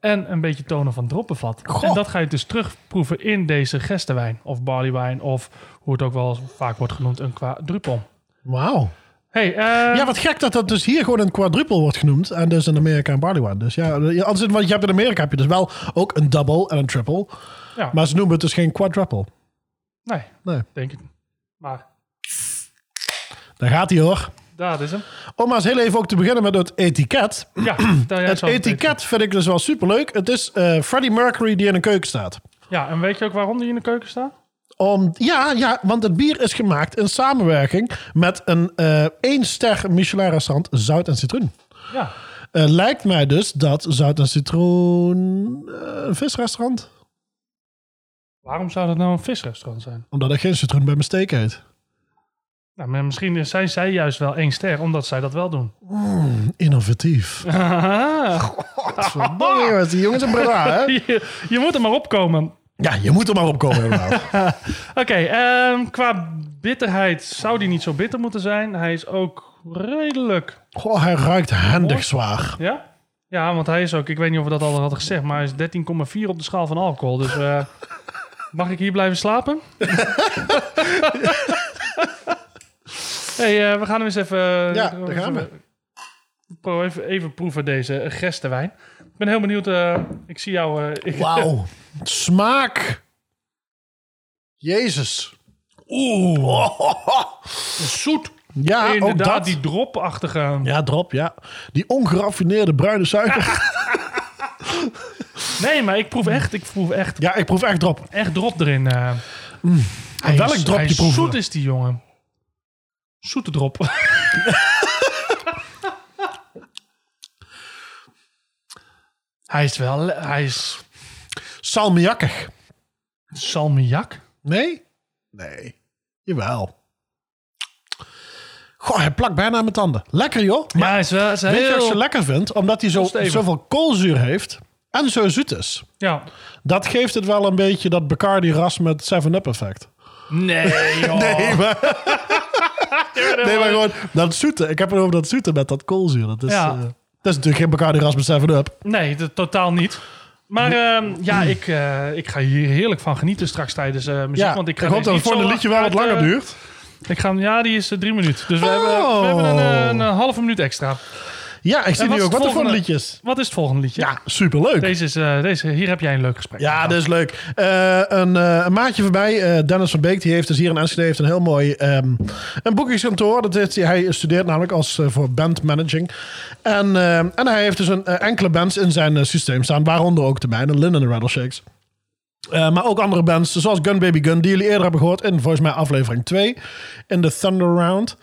en een beetje tonen van drop bevat. Goh. En dat ga je dus terugproeven in deze gestewijn of barleywijn of hoe het ook wel vaak wordt genoemd, een quadrupel. Wauw. Hey, eh, Ja, wat gek dat dat dus hier gewoon een quadruple wordt genoemd. En dus in Amerika een barley wine. Dus ja, ja, anders, want je hebt in Amerika heb je dus wel ook een double en een triple. ja. Maar ze noemen het dus geen quadruple. nee, Nee, denk ik. Maar daar gaat hij hoor. Daar is hem. Om maar eens heel even ook te beginnen met het etiket. Ja, Het etiket vind ik dus wel superleuk. Het is eh, Freddie Mercury die in een keuken staat. Ja, en weet je ook waarom die in de keuken staat? Om, ja, ja, want het bier is gemaakt in samenwerking met een eh één ster Michelin restaurant Zout en Citroen. Ja. Eh, lijkt mij dus dat Zout en Citroen een visrestaurant, Waarom zou dat nou een visrestaurant zijn? omdat er geen citroen bij mijn steak heet. Nou, maar misschien zijn zij juist wel één ster, omdat zij dat wel doen. Innovatief. Ah. Verdomme, jongens, die jongens Breda, hè? je, je moet er maar opkomen. Ja, je moet er maar op komen inderdaad. Oké, ehm, qua bitterheid zou die niet zo bitter moeten zijn. Hij is ook redelijk... Goh, hij ruikt handig zwaar. Ja? Ja, want hij is ook... Ik weet niet of we dat al hadden gezegd, maar hij is 13,4 op de schaal van alcohol. Dus eh, mag ik hier blijven slapen? Hey, eh, we gaan hem eens even... Ja, daar gaan we. Even, even proeven deze eh, gestenwijn. Ik ben heel benieuwd. eh, ik zie jou... eh, Wauw. Smaak. Jezus. Oeh. Zoet. Ja, ook Inderdaad, dat. die dropachtige... Ja, drop, ja. Die ongeraffineerde bruine suiker. Nee, maar ik proef echt, ik proef echt, Ja, ik proef echt drop. echt drop erin. eh. Hij welk is- drop hij je is proeven Zoet is die jongen. Zoete drop. hij is wel, hij is Salmiakkig. salmiak. Nee? Nee. Jawel. Goh, hij plakt bijna aan mijn tanden. Lekker, joh. Ja, hij is wel, Weet je wat heel, zo lekker vind? Omdat hij zo, zoveel koolzuur heeft en zo zoet is. ja. Dat geeft het wel een beetje dat Bacardi-ras met 7-Up effect. Nee, joh. Nee, maar, nee, maar gewoon dat zoete. Ik heb het over dat zoete met dat koolzuur. Dat is, Ja. eh, dat is natuurlijk geen Bacardi-ras met 7-Up. Nee, dat- totaal niet. Maar ehm, ja, ik, eh, ik ga hier heerlijk van genieten straks tijdens eh, muziek. Ja, want ik, ik, ga hoop deze dat het een liedje wel wat langer duurt. Ik ga, ja, die is drie minuten. Dus we, Oh. hebben, we hebben een, eh, een halve minuut extra. Ja, ik zie nu ook wat er voor volgende? liedjes. Wat is het volgende liedje? Ja, superleuk. Deze is, eh, deze, hier heb jij een leuk gesprek. Ja, dat is leuk. Eh, een, eh, een maatje voorbij, Dennis van Beek, die heeft dus hier in Enschede heeft een heel mooi ehm, een boekingskantoor. Dat heeft, hij studeert namelijk als voor band managing. En, en hij heeft dus een, enkele bands in zijn systeem staan, waaronder ook de mijne, Lynn and the Rattleshakes. Maar ook andere bands, zoals Gun Baby Gun, die jullie eerder hebben gehoord in volgens mij aflevering 2, in de Thunder Round.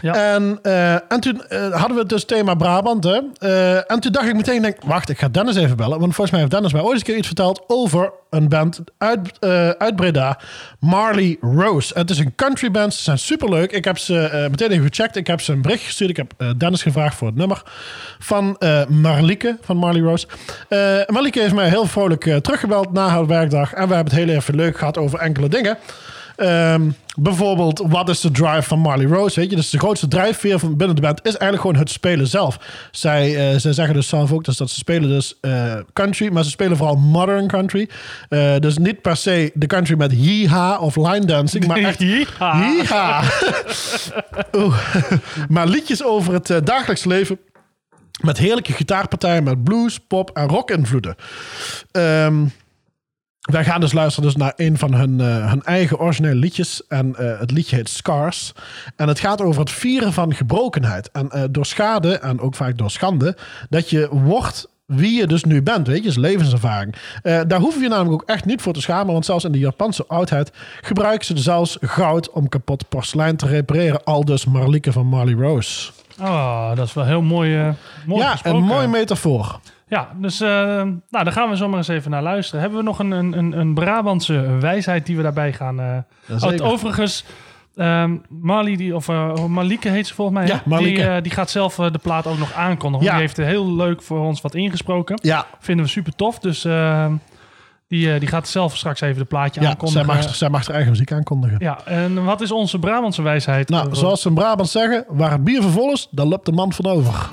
Ja. En, eh, en toen eh, hadden we het dus thema Brabant. Hè? Eh, en toen dacht ik meteen, denk, wacht, ik ga Dennis even bellen. Want volgens mij heeft Dennis mij ooit een keer iets verteld over een band uit, uit Breda. Marley Rose. Het is een country band. Ze zijn superleuk. Ik heb ze meteen even gecheckt. Ik heb ze een bericht gestuurd. Ik heb Dennis gevraagd voor het nummer van Marlieke, van Marley Rose. Marlieke heeft mij heel vrolijk teruggebeld na haar werkdag. En we hebben het heel even leuk gehad over enkele dingen. Ehm, bijvoorbeeld, wat is de drive van Marley Rose? Weet je, dus de grootste drijfveer van binnen de band is eigenlijk gewoon het spelen zelf. Zij, eh, zij zeggen dus zelf ook dus dat ze spelen dus eh, country, maar ze spelen vooral modern country. Eh, dus niet per se de country met yeehaw of line dancing, maar echt. Oeh. maar liedjes over het dagelijks leven. Met heerlijke gitaarpartijen met blues, pop en rock invloeden. Ehm, wij gaan dus luisteren dus naar een van hun, eh, hun eigen originele liedjes. En eh, het liedje heet Scars. En het gaat over het vieren van gebrokenheid. En eh, door schade, en ook vaak door schande, dat je wordt wie je dus nu bent, weet je, is levenservaring. Eh, daar hoef je namelijk ook echt niet voor te schamen, want zelfs in de Japanse oudheid gebruiken ze zelfs goud om kapot porselein te repareren. Al dus Marlieke van Marley Rose. Oh, dat is wel heel mooi. eh mooi ja, gesproken. een mooie metafoor. Ja, dus eh, nou, daar gaan we zomaar eens even naar luisteren. Hebben we nog een, een, een, Brabantse wijsheid die we daarbij gaan... eh oh, zeker. overigens, ehm Marley, die, of uh, Malike heet ze volgens mij. Ja. Die, eh, die gaat zelf eh, de plaat ook nog aankondigen. Ja. Die heeft eh, heel leuk voor ons wat ingesproken. Ja, Vinden we super tof. Dus eh, die, eh, die gaat zelf straks even de plaatje ja zij, aankondigen. mag, zij mag haar eigen muziek aankondigen. Ja, en wat is onze Brabantse wijsheid? Nou, Eh, zoals ze in Brabant zeggen, waar het bier vervol is, daar loopt de man van over.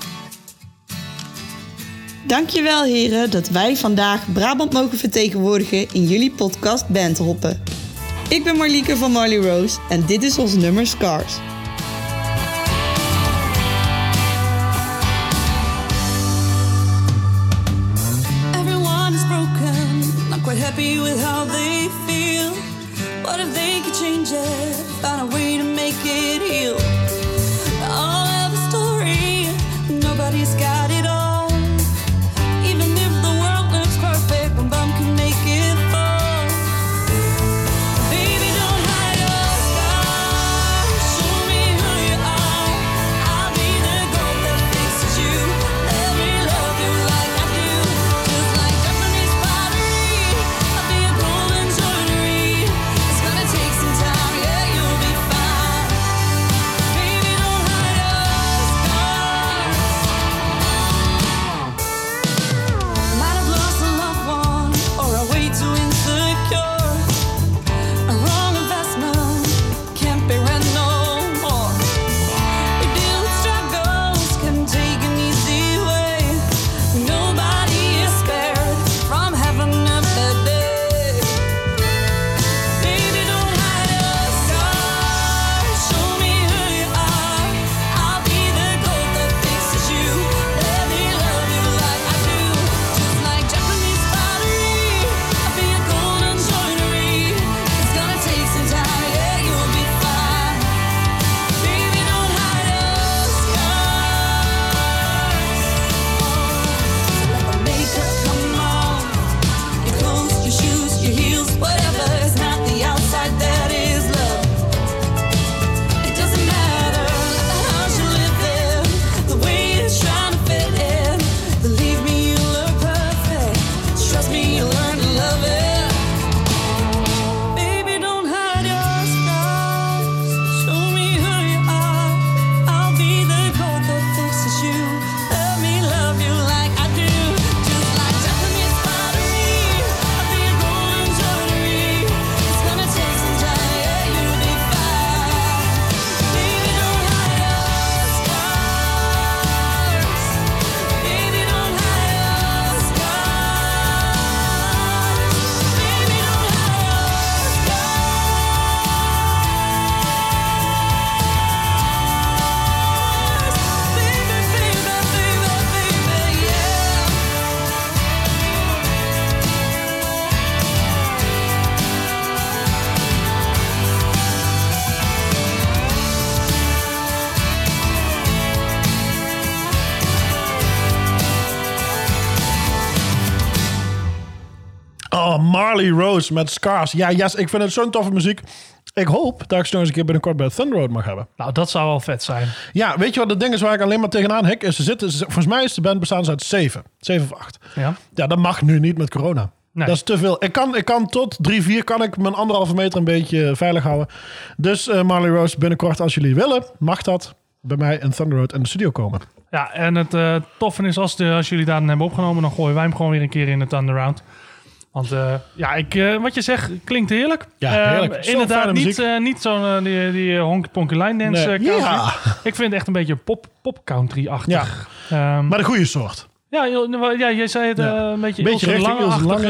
Dankjewel heren dat wij vandaag Brabant mogen vertegenwoordigen in jullie podcast Bandhoppen. Ik ben Marlieke van Marley Rose en dit is ons nummer Scars. Rose met Scars. Ja, yes, ik vind het zo'n toffe muziek. Ik hoop dat ik ze nog eens een keer binnenkort bij Thunder Road mag hebben. Nou, dat zou wel vet zijn. Ja, weet je wat het ding is waar ik alleen maar tegenaan? Is ze zitten, ze- volgens mij is de band bestaan uit zeven. Zeven of acht. Ja. Ja, dat mag nu niet met corona. Nee. Dat is te veel. Ik kan, ik kan tot drie, vier kan ik mijn anderhalve meter een beetje veilig houden. Dus eh, Marley Rose, binnenkort als jullie willen, mag dat bij mij in Thunder Road in de studio komen. Ja, en het eh toffe is, als, de, als jullie daar hebben opgenomen, dan gooien wij hem gewoon weer een keer in het underround. Want eh, ja, ik, eh, wat je zegt, klinkt heerlijk. Ja, Eh, heerlijk. Inderdaad, niet, eh, niet zo'n die, die honky ponky line dance Nee. country. Ja. Ik vind het echt een beetje pop, pop country-achtig. Ehm, Maar de goede soort. ja, joh, ja, jij zei het Ja. een beetje, Beetje richting inderdaad.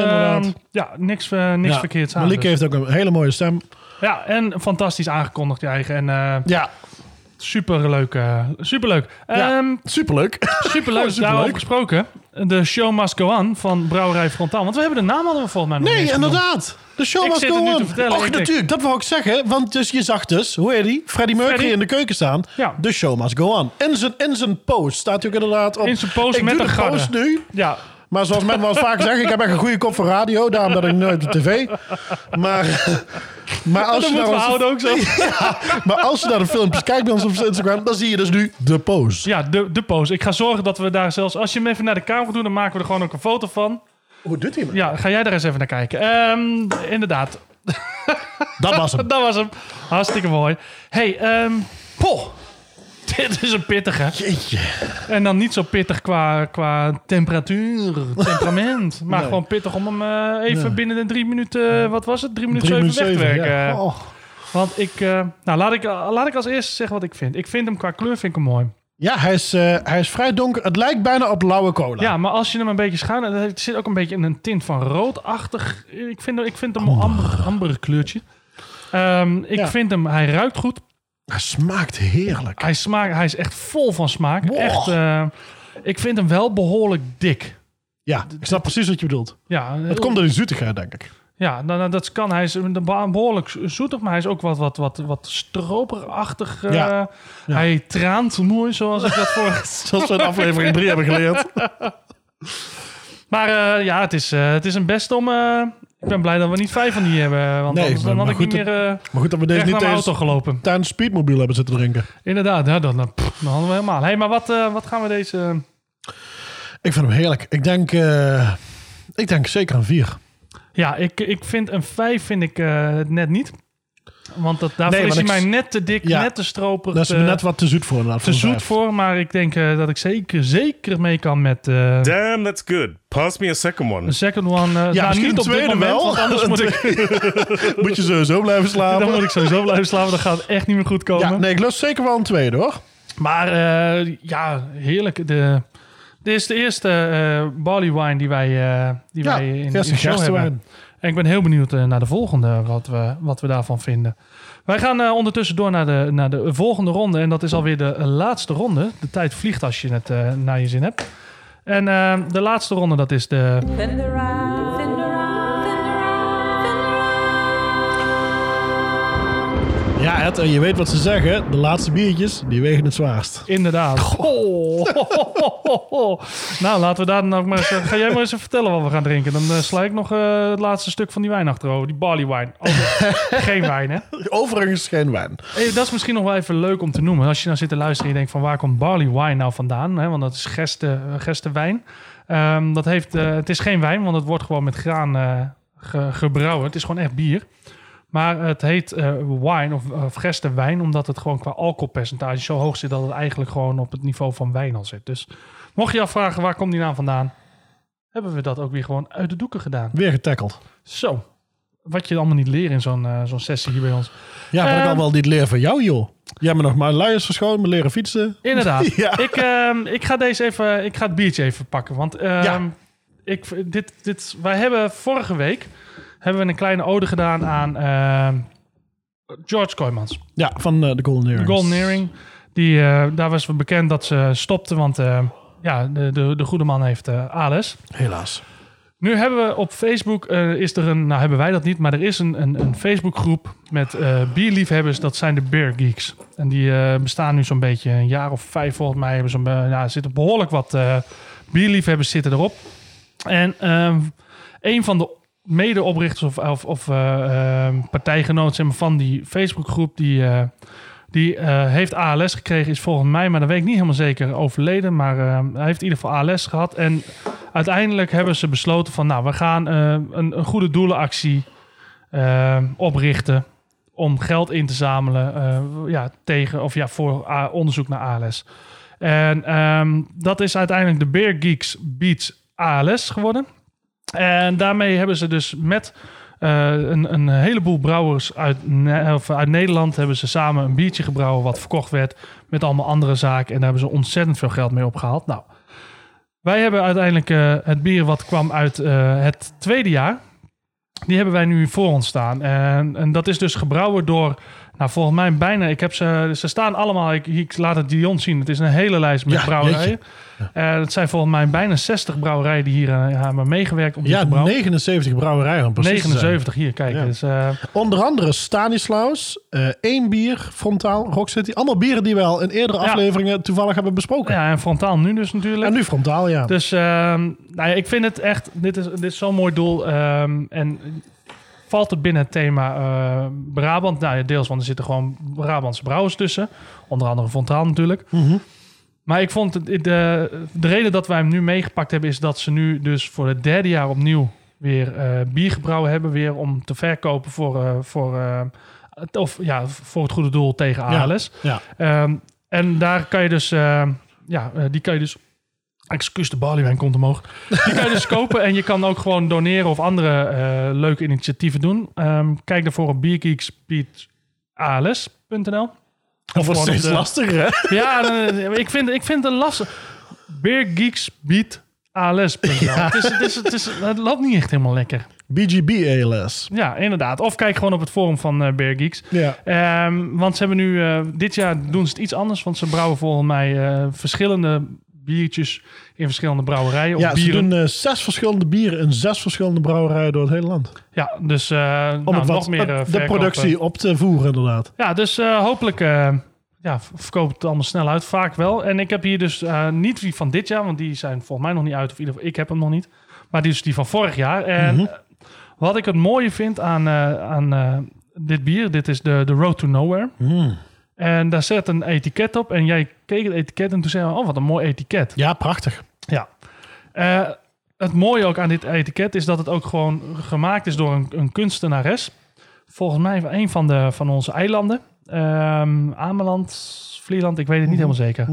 ehm, ja, niks, niks verkeerds aan. Malik Dus- heeft ook een hele mooie stem. Ja, en fantastisch aangekondigd, je eigen. En Ja, superleuk. superleuk. Ehm, superleuk. Superleuk, Superleuk. daarover gesproken. De show must go on van Brouwerij Frontaal. Want we hebben de naam hadden we volgens mij nog Nee, niet eens genoemd. inderdaad. De show Ik nu gewoon. te vertellen, Och, natuurlijk. Dat wou ik zeggen. Want dus je zag dus, hoe heet die? Freddie Mercury in de keuken staan. Ja. De show must go on. In zijn, in zijn post staat hij ook inderdaad op. In zijn post ik met doe de post nu. Ja, Maar zoals men wel vaak zeggen, ik heb echt een goede kop voor radio. Daarom ben ik nooit op tv. Maar, maar, als, je ons, ook zo. ja, maar als je naar de filmpjes kijkt bij ons op Instagram, dan zie je dus nu de pose. Ja, de, de pose. Ik ga zorgen dat we daar zelfs... Als je hem even naar de camera doet, dan maken we er gewoon ook een foto van. Hoe doet hij hem? Ja, ga jij daar eens even naar kijken. Ehm, inderdaad, Dat was hem. dat was hem. Hartstikke mooi. hey, ehm poh. Dit is een pittige. Jeetje. En dan niet zo pittig qua, qua temperatuur, temperament. Maar Nee. gewoon pittig om hem eh, even binnen de drie minuten... Wat was het? Drie minuten Drie zeven weg te werken. ja. Oh. Want ik... eh, nou, laat ik, laat ik als eerste zeggen wat ik vind. Ik vind hem qua kleur vind ik hem mooi. Ja, hij is, eh, hij is vrij donker. Het lijkt bijna op lauwe cola. Ja, maar als je hem een beetje schuin... Er zit ook een beetje in een tint van roodachtig. Ik vind, ik vind hem een amber, amber kleurtje. Ehm, ik Ja. vind hem... Hij ruikt goed. Hij smaakt heerlijk. Hij, smaakt, hij is echt vol van smaak. Wow. Echt... eh, ik vind hem wel behoorlijk dik. Ja, ik snap precies wat je bedoelt. Ja, Het komt door die zoetigheid, denk ik. Ja, nou, nou, dat kan. Hij is behoorlijk zoetig, maar hij is ook wat, wat, wat, wat stroperachtig. Ja. Ja. Hij traant mooi, zoals ik dat voor... Zoals we in aflevering 3 hebben geleerd. maar eh, ja, het is, het is een best om... eh, ik ben blij dat we niet vijf van die hebben. Want Nee, anders dan had ik niet meer eh Maar goed dat we deze niet naar mijn auto gelopen. tijdens speedmobiel hebben zitten drinken. Inderdaad, ja, dan, dan, pff, dan hadden we helemaal. hey, maar wat, eh, wat gaan we deze... Ik vind hem heerlijk. Ik denk, eh, ik denk zeker een 4. Ja, ik, ik vind een vijf vind ik eh, net niet. Want dat, daarvoor Nee, is hij ik- mij net te dik, Ja. net te stroperig. Dat is te- net wat te zoet voor te zoet vijf. voor. Maar ik denk eh, dat ik zeker, zeker mee kan met... eh, Damn, that's good. Pass me a second one. Een second one. eh nou, misschien niet een op dit tweede moment, wel. want anders moet ik, Moet je sowieso blijven slapen. dan moet ik sowieso blijven slapen. Dan gaat het echt niet meer goed komen. ja, nee, ik lust zeker wel een tweede hoor. Maar eh, ja, heerlijk. De, dit is de eerste eh barley wine die wij, eh, die Ja, wij in, de show hebben. En ik ben heel benieuwd eh, naar de volgende, wat we, wat we daarvan vinden. Wij gaan eh, ondertussen door naar de, naar de volgende ronde. En dat is alweer de eh, laatste ronde. De tijd vliegt als je het naar je zin hebt. En de laatste ronde, dat is de... Ja, Ed, en je weet wat ze zeggen. De laatste biertjes, die wegen het zwaarst. Inderdaad. Oh. Nou, laten we daar dan ook maar eens... eh, Ga jij maar eens even vertellen wat we gaan drinken. Dan eh, sla ik nog eh, het laatste stuk van die wijn achterover. Die barley wine. Over- geen wijn, hè? Overigens geen wijn. Hey, dat is misschien nog wel even leuk om te noemen. Als je nou zit te luisteren en je denkt van waar komt barley wine nou vandaan? Hè? Want dat is geste, gestenwijn. Ehm, dat heeft, eh, het is geen wijn, want het wordt gewoon met graan eh, ge- gebrouwen. Het is gewoon echt bier. Maar het heet eh, wine of, of gestenwijn, omdat het gewoon qua alcoholpercentage zo hoog zit dat het eigenlijk gewoon op het niveau van wijn al zit. Dus mocht je je afvragen waar komt die naam vandaan, hebben we dat ook weer gewoon uit de doeken gedaan. Weer getackeld. Zo, wat je allemaal niet leert in zo'n eh, zo'n sessie hier bij ons. Ja, wat ik Ehm. al wel niet leer van jou, joh. Jij hebt me nog maar luiers verschoond, me leren fietsen. Inderdaad. Ja. Ik, ehm, ik ga deze even, ik ga het biertje even pakken. Want ehm, Ja. ik, dit, dit, wij hebben vorige week hebben we een kleine ode gedaan aan ehm, George Kooijmans. Ja, van eh, de Golden Earrings. De Golden Earring. Die, eh, daar was bekend dat ze stopte, want eh, ja, de, de, de goede man heeft ALS. Helaas. Nu hebben we op Facebook, is er een, nou hebben wij dat niet, maar er is een, een, een Facebookgroep met eh, bierliefhebbers, dat zijn de Beer Geeks. En die bestaan nu zo'n beetje een jaar of vijf volgens mij. Hebben zo'n, ja, zitten behoorlijk wat bierliefhebbers zitten erop. En ehm, een van de medeoprichters of, of, of eh, ehm, partijgenoot zeg van die Facebookgroep, die, eh, die eh, heeft ALS gekregen, is volgens mij, maar dat weet ik niet helemaal zeker, overleden. Maar hij heeft in ieder geval ALS gehad. En uiteindelijk hebben ze besloten van, nou, we gaan een, een goede doelenactie eh, oprichten om geld in te zamelen ja, tegen, of ja, voor onderzoek naar ALS. En ehm, dat is uiteindelijk de Beer Geeks Beats ALS geworden. En daarmee hebben ze dus met eh, een, een heleboel brouwers uit, of uit Nederland hebben ze samen een biertje gebrouwen wat verkocht werd met allemaal andere zaken. En daar hebben ze ontzettend veel geld mee opgehaald. Nou, wij hebben uiteindelijk eh, het bier wat kwam uit eh, het tweede jaar. Die hebben wij nu voor ons staan. En, en dat is dus gebrouwen door Nou, volgens mij bijna. Ik heb ze, ze staan allemaal. Ik, ik laat het Dion zien. Het is een hele lijst met Ja, brouwerijen. Eh het zijn volgens mij bijna 60 brouwerijen die hier eh, hebben meegewerkt om dit Ja, te brouwen. 79 brouwerijen om precies te zijn. 79 hier, kijk. Ja. Dus, eh, Onder andere Stanislaus, eh één bier, Frontaal, Rock City. Allemaal bieren die we al in eerdere Ja. afleveringen toevallig hebben besproken. ja, en frontaal nu dus natuurlijk. En nu Frontaal, ja. Dus ehm, nou ja, ik vind het echt, dit is, dit is zo'n mooi doel. ehm, en valt het binnen het thema eh, Brabant? Nou ja, deels, want er zitten gewoon Brabantse brouwers tussen. Onder andere Fontaal natuurlijk. Mhm. Maar ik vond het, de, de reden dat wij hem nu meegepakt hebben... is dat ze nu dus voor het derde jaar opnieuw weer eh, bier gebrouwen hebben. Weer om te verkopen voor, eh, voor, het- of, ja, voor het goede doel tegen. ALS. ja. Ehm, en daar kan je dus, ja, die kan je dus. Excuus, de barleywijn komt omhoog. Die kan je dus kopen en je kan ook gewoon doneren of andere eh, leuke initiatieven doen. Ehm, kijk daarvoor op biergeeks.als.nl. Dat wordt steeds de- lastiger, hè? Ja, eh, ik vind, ik vind het lastig. Beergeeks.als.nl. Het, is, het, is, het, is, het loopt niet echt helemaal lekker. BGB ALS. Ja, inderdaad. Of kijk gewoon op het forum van eh Beer Geeks. Ja. Ehm, want ze hebben nu, dit jaar doen ze het iets anders. Want ze brouwen volgens mij verschillende biertjes in verschillende brouwerijen. Ja, of ze bieren. doen eh, zes verschillende bieren in zes verschillende brouwerijen door het hele land. ja, dus eh, Om nou, het nog meer eh, de productie op te voeren, inderdaad. Ja, dus hopelijk ja, verkoopt het allemaal snel uit. Vaak wel. En ik heb hier dus niet die van dit jaar, want die zijn volgens mij nog niet uit. Of in ieder geval, ik heb hem nog niet. Maar die is die van vorig jaar. En Mhm. wat ik het mooie vind aan, aan dit bier, dit is de, de Road to Nowhere. Hmm. En daar zet een etiket op. En jij keek het etiket en toen zei je, oh wat een mooi etiket. Ja, prachtig. Ja. Eh, het mooie ook aan dit etiket is dat het ook gewoon gemaakt is door een, een kunstenares. Volgens mij een van, de, van onze eilanden. Ehm Ameland, Vlieland, ik weet het niet helemaal zeker.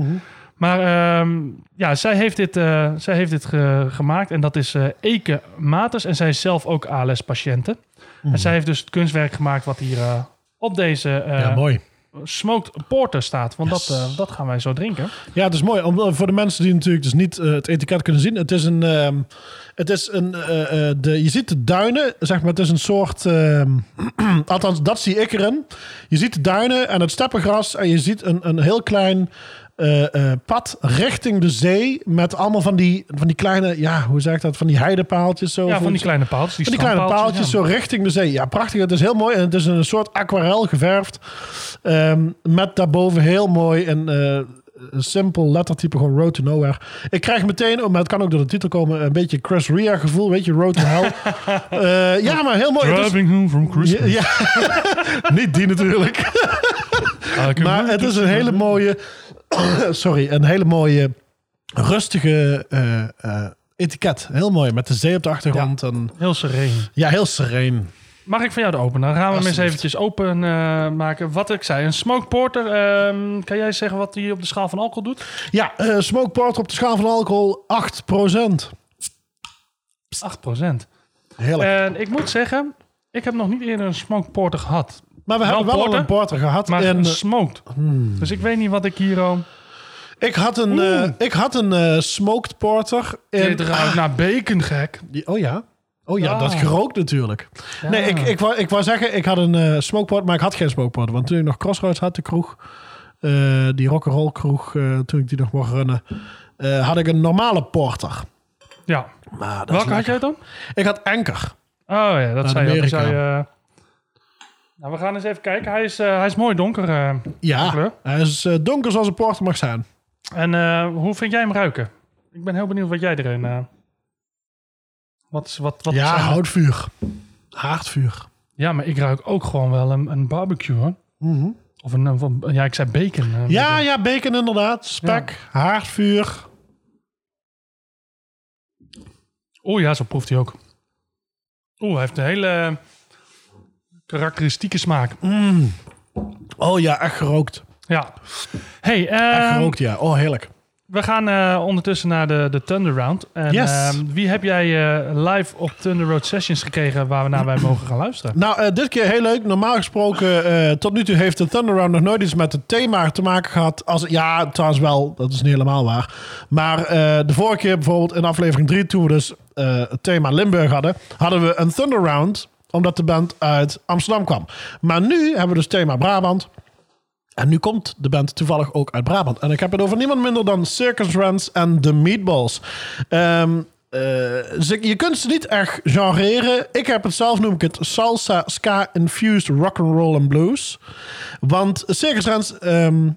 Maar ehm, ja, zij heeft dit, eh, zij heeft dit ge- gemaakt en dat is eh Eke Maters. En zij is zelf ook ALS-patiënte. En zij heeft dus het kunstwerk gemaakt wat hier op deze ja, mooi. Smoked porter staat. Want Yes. dat, eh, dat gaan wij zo drinken. Ja, het is mooi. Om, eh, voor de mensen die natuurlijk dus niet eh, het etiket kunnen zien. Het is een... ehm, het is een de, je ziet de duinen, zeg maar. Het is een soort... ehm, althans, dat zie ik erin. Je ziet de duinen en het steppengras. En je ziet een, een heel klein... eh, pad richting de zee met allemaal van die, van die kleine, ja, hoe zeg ik dat, van die heidepaaltjes zo. Ja, van die kleine paaltjes. Die, Van die kleine paaltjes ja. zo richting de zee. Ja, prachtig. Het is heel mooi. En het is een soort aquarel geverfd. Ehm, met daarboven heel mooi een, eh, een simpel lettertype, gewoon Road to Nowhere. Ik krijg meteen, oh, maar het kan ook door de titel komen, een beetje Chris Rea gevoel. Weet je, Road to Hell. Ja, maar heel mooi. Driving home from ja, Christmas. ja. niet die natuurlijk. Maar het is een hele mooie, sorry, een hele mooie rustige eh, eh, etiket. Heel mooi, met de zee op de achtergrond. En, Heel sereen. ja, heel sereen. Mag ik van jou de open? Dan gaan we hem eens eventjes open eh, maken. Wat ik zei, een smoke porter. ehm, kan jij zeggen wat hij op de schaal van alcohol doet? Ja, smoke porter op de schaal van alcohol 8%. 8 procent. Heerlijk. En ik moet zeggen, ik heb nog niet eerder een smoke porter gehad. Maar we wel hebben wel al een porter gehad. Maar en, eh, smoked. Dus ik weet niet wat ik hier al... ik had een, eh, ik had een eh, smoked porter. In, Dit ruikt naar bacon, gek. Die- oh ja. Oh ja, Ah. dat is gerookt natuurlijk. Nee, ik, ik, wou, ik wou zeggen, ik had een eh smoke porter, maar ik had geen smoke porter. Want toen ik nog Crossroads had, de kroeg, eh, die rock'n'roll kroeg, eh, toen ik die nog mocht runnen, eh, had ik een normale porter. Ja. Maar dat Welke had jij dan? Ik had Anker. Oh ja, dat zei je. Amerika. Zei, eh, Nou, we gaan eens even kijken. Hij is, eh, hij is mooi donker. eh, Ja, kleur. hij is eh, donker zoals een porter mag zijn. En hoe vind jij hem ruiken? Ik ben heel benieuwd wat jij erin... wat, is- wat, wat ja, houtvuur. Haardvuur. Ja, maar ik ruik ook gewoon wel een, een barbecue, hoor. Of een, of een- ja, ik zei bacon. Ja, ja, bacon inderdaad. Spek, haardvuur. Oeh, ja, zo proeft hij ook. Oeh, hij heeft een hele karakteristieke smaak. Oh ja, echt gerookt. Ja. Hey, Echt ehm, gerookt, ja. Oh, heerlijk. we gaan eh, ondertussen naar de, de Thunder Round. En, Yes. ehm, wie heb jij eh, live op Thunder Road Sessions gekregen waar we naar wij mogen gaan luisteren? Nou, eh, dit keer heel leuk. Normaal gesproken, tot nu toe heeft de Thunder Round nog nooit iets met het thema te maken gehad. Als, ja, trouwens wel, dat is niet helemaal waar. Maar de vorige keer bijvoorbeeld in aflevering 3, toen we dus het thema Limburg hadden, hadden we een Thunder Round. Omdat de band uit Amsterdam kwam. Maar nu hebben we dus thema Brabant. En nu komt de band toevallig ook uit Brabant. En ik heb het over niemand minder dan Circus Rants en The Meatballs. Ehm, eh, je kunt ze niet echt genreren. Ik heb het zelf, noem ik het salsa, ska, infused rock and roll en blues. Want Circus Rants, ehm,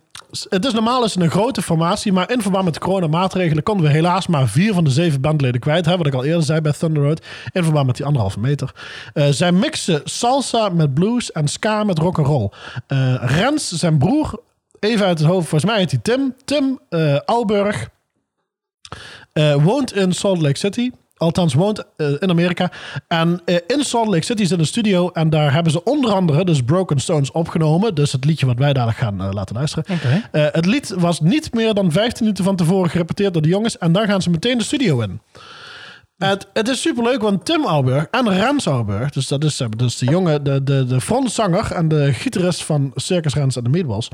het is normaal is een grote formatie, maar in verband met de coronamaatregelen konden we helaas maar vier van de zeven bandleden kwijt. Hè, wat ik al eerder zei bij Thunder Road, in verband met die anderhalve meter. Eh, zij mixen salsa met blues en ska met rock and roll. Eh, Rens, zijn broer, even uit het hoofd, volgens mij heet hij Tim. Tim eh, Alburg. Eh, woont in Salt Lake City. Althans, woont eh, in Amerika. En eh, in Salt Lake City zit een studio. En daar hebben ze onder andere dus Broken Stones opgenomen. Dus het liedje wat wij dadelijk gaan eh, laten luisteren. Het lied was niet meer dan 15 minuten van tevoren gerepeteerd door de jongens. En dan gaan ze meteen de studio in. Het, het is superleuk, want Tim Auburg en Rens Auburg, dus dat is, dus de jongen, de, de, de frontzanger en de gitarist van Circus Rens en de Meatballs.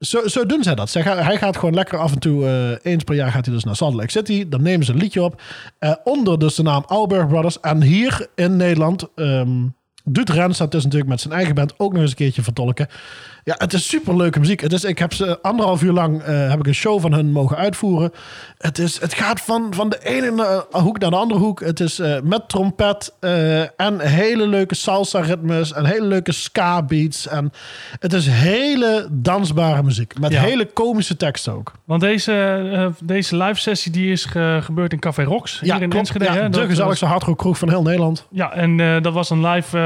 Zo, zo doen zij dat. Hij gaat gewoon lekker af en toe, eh, eens per jaar gaat hij dus naar Salt Lake City. Dan nemen ze een liedje op. eh, onder dus de naam Auburg Brothers. En hier in Nederland ehm, doet Rens dat dus natuurlijk met zijn eigen band ook nog eens een keertje vertolken. Ja, het is super leuke muziek. Het is, ik heb ze anderhalf uur lang eh, heb ik een show van hun mogen uitvoeren. Het, is, het gaat van, van de ene eh, hoek naar de andere hoek. Het is eh, met trompet en hele leuke salsa ritmes en hele leuke ska beats. En het is hele dansbare muziek. Met Ja. hele komische teksten ook. Want deze, deze live sessie die is ge- gebeurd in Café Rox. hier in klopt. Enschede. Ja, hè? de gezelligste hardrock kroeg van heel Nederland. Ja, en dat was een live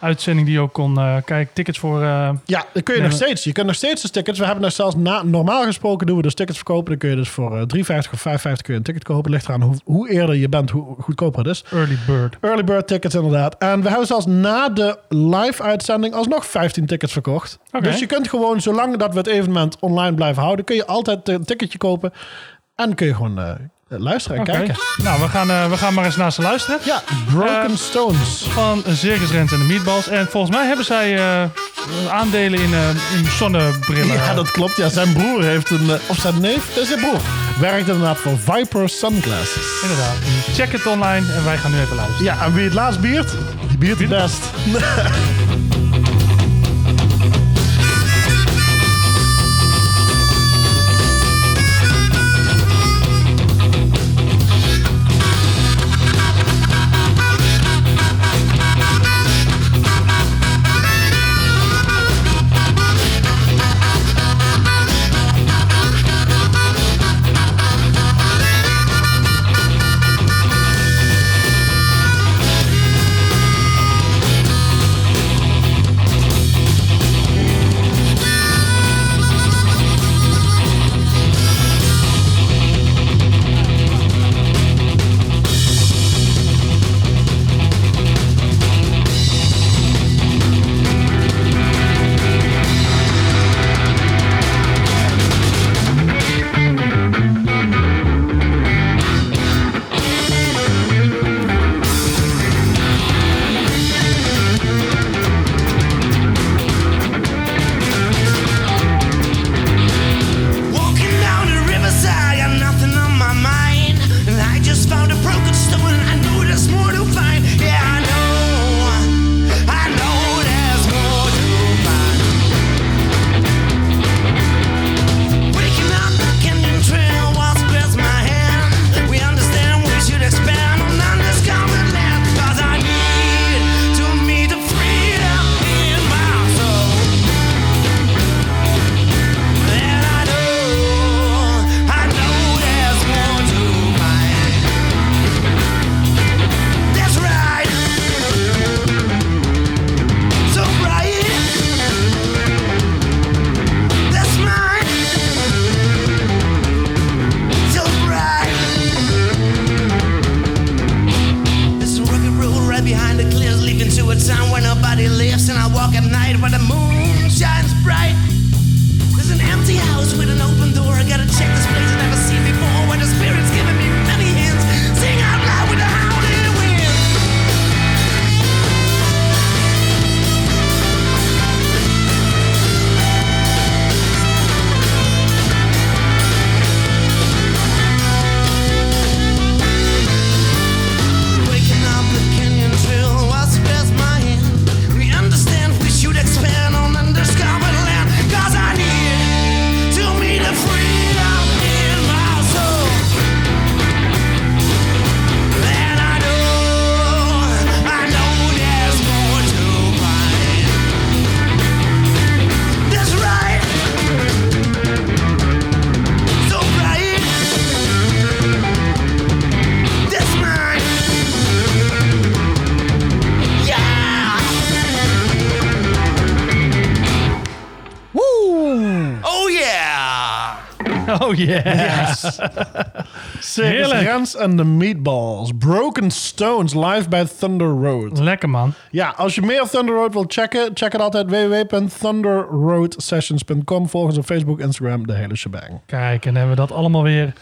uitzending die je ook kon eh, kijken. Tickets voor... eh, Ja, dat kun je nog steeds. Je kunt nog steeds de tickets. We hebben er zelfs na, normaal gesproken doen we dus tickets verkopen. Dan kun je dus voor eh, 3,50 of 5,50 kun je een ticket kopen. Ligt eraan hoe, hoe eerder je bent, hoe goedkoper het is. Early Bird. Early bird tickets inderdaad. En we hebben zelfs na de live uitzending alsnog 15 tickets verkocht. Dus je kunt gewoon, zolang dat we het evenement online blijven houden, kun je altijd een ticketje kopen. En kun je gewoon eh, luisteren en kijken. Nou, we gaan, eh, we gaan maar eens naar ze luisteren. Ja, Broken Eh, Stones. Van Circus Rens en de Meatballs. En volgens mij hebben zij eh, aandelen in, eh, in zonnebrillen. Ja, dat klopt. Ja, zijn broer heeft een, eh, of zijn neef, dat is zijn broer, werkt inderdaad voor Viper Sunglasses. Inderdaad. Check het online en wij gaan nu even luisteren. Ja, en wie het laatst biert, die biert het best. lives and I walk at night where the moon shines bright. There's an empty house with an open door. I gotta check this Oh. Circus Heerlijk. Rens and the Meatballs. Broken Stones live bij Thunder Road. Lekker man. Ja, als je meer Thunder Road wilt checken, check het altijd www.thunderroadsessions.com. Volg ons op Facebook, Instagram, de hele shebang. Kijk, en hebben we dat allemaal weer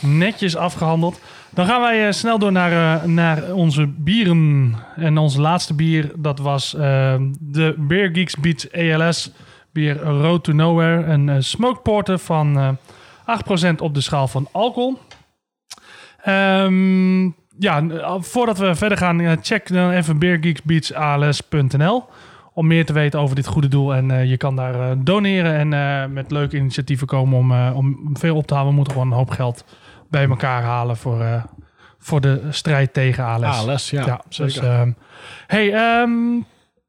netjes afgehandeld. Dan gaan wij eh, snel door naar, eh, naar onze bieren. En ons laatste bier, dat was eh, de Beer Geeks Beats ALS bier Road to Nowhere. Een eh, smoked porter van 8% op de schaal van alcohol. Ehm, ja, eh, voordat we verder gaan, eh, check dan even beergeeksbeatsals.nl om meer te weten over dit goede doel. En eh, je kan daar doneren en met leuke initiatieven komen om, om veel op te halen. We moeten gewoon een hoop geld bij elkaar halen voor, voor de strijd tegen ALS. ALS, ja, dus, zeker. ehm, hey, ehm,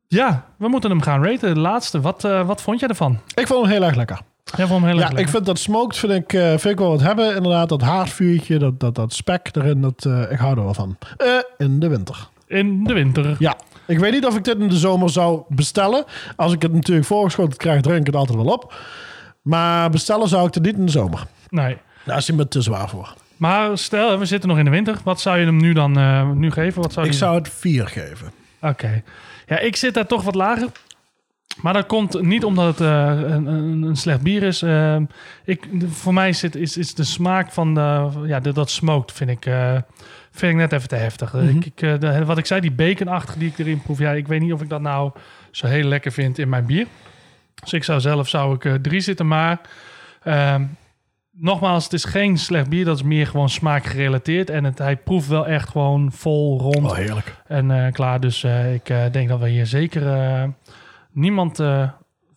ja, we moeten hem gaan raten. De laatste. Wat, wat vond jij ervan? Ik vond hem heel erg lekker. Jij vond hem heel Ja, erg ik vind dat smoked vind ik, eh, vind ik wel wat hebben. Inderdaad, dat haardvuurtje, dat, dat, dat spek erin, dat, eh, ik hou er wel van. Eh, in de winter. In de winter. Ja, ik weet niet of ik dit in de zomer zou bestellen. Als ik het natuurlijk voorgeschoten krijg, drink ik het altijd wel op. Maar bestellen zou ik het niet in de zomer. Nee. Daar is hij me te zwaar voor. Maar stel, we zitten nog in de winter. Wat zou je hem nu dan nu geven? Wat zou Ik zou het 4 geven. Oké. Ja, ik zit daar toch wat lager. Maar dat komt niet omdat het eh, een, een, slecht bier is. Eh, ik, voor mij zit, is, is de smaak van de, ja, de, dat smoked vind ik, eh, vind ik net even te heftig. ik, ik, eh, de- wat ik zei, die baconachtige die ik erin proef. Ja, ik weet niet of ik dat nou zo heel lekker vind in mijn bier. Dus ik zou zelf zou ik drie zitten. Maar ehm, nogmaals, het is geen slecht bier. Dat is meer gewoon smaakgerelateerd. En het, hij proeft wel echt gewoon vol rond. Oh, heerlijk. En klaar, dus ik denk dat we hier zeker niemand eh,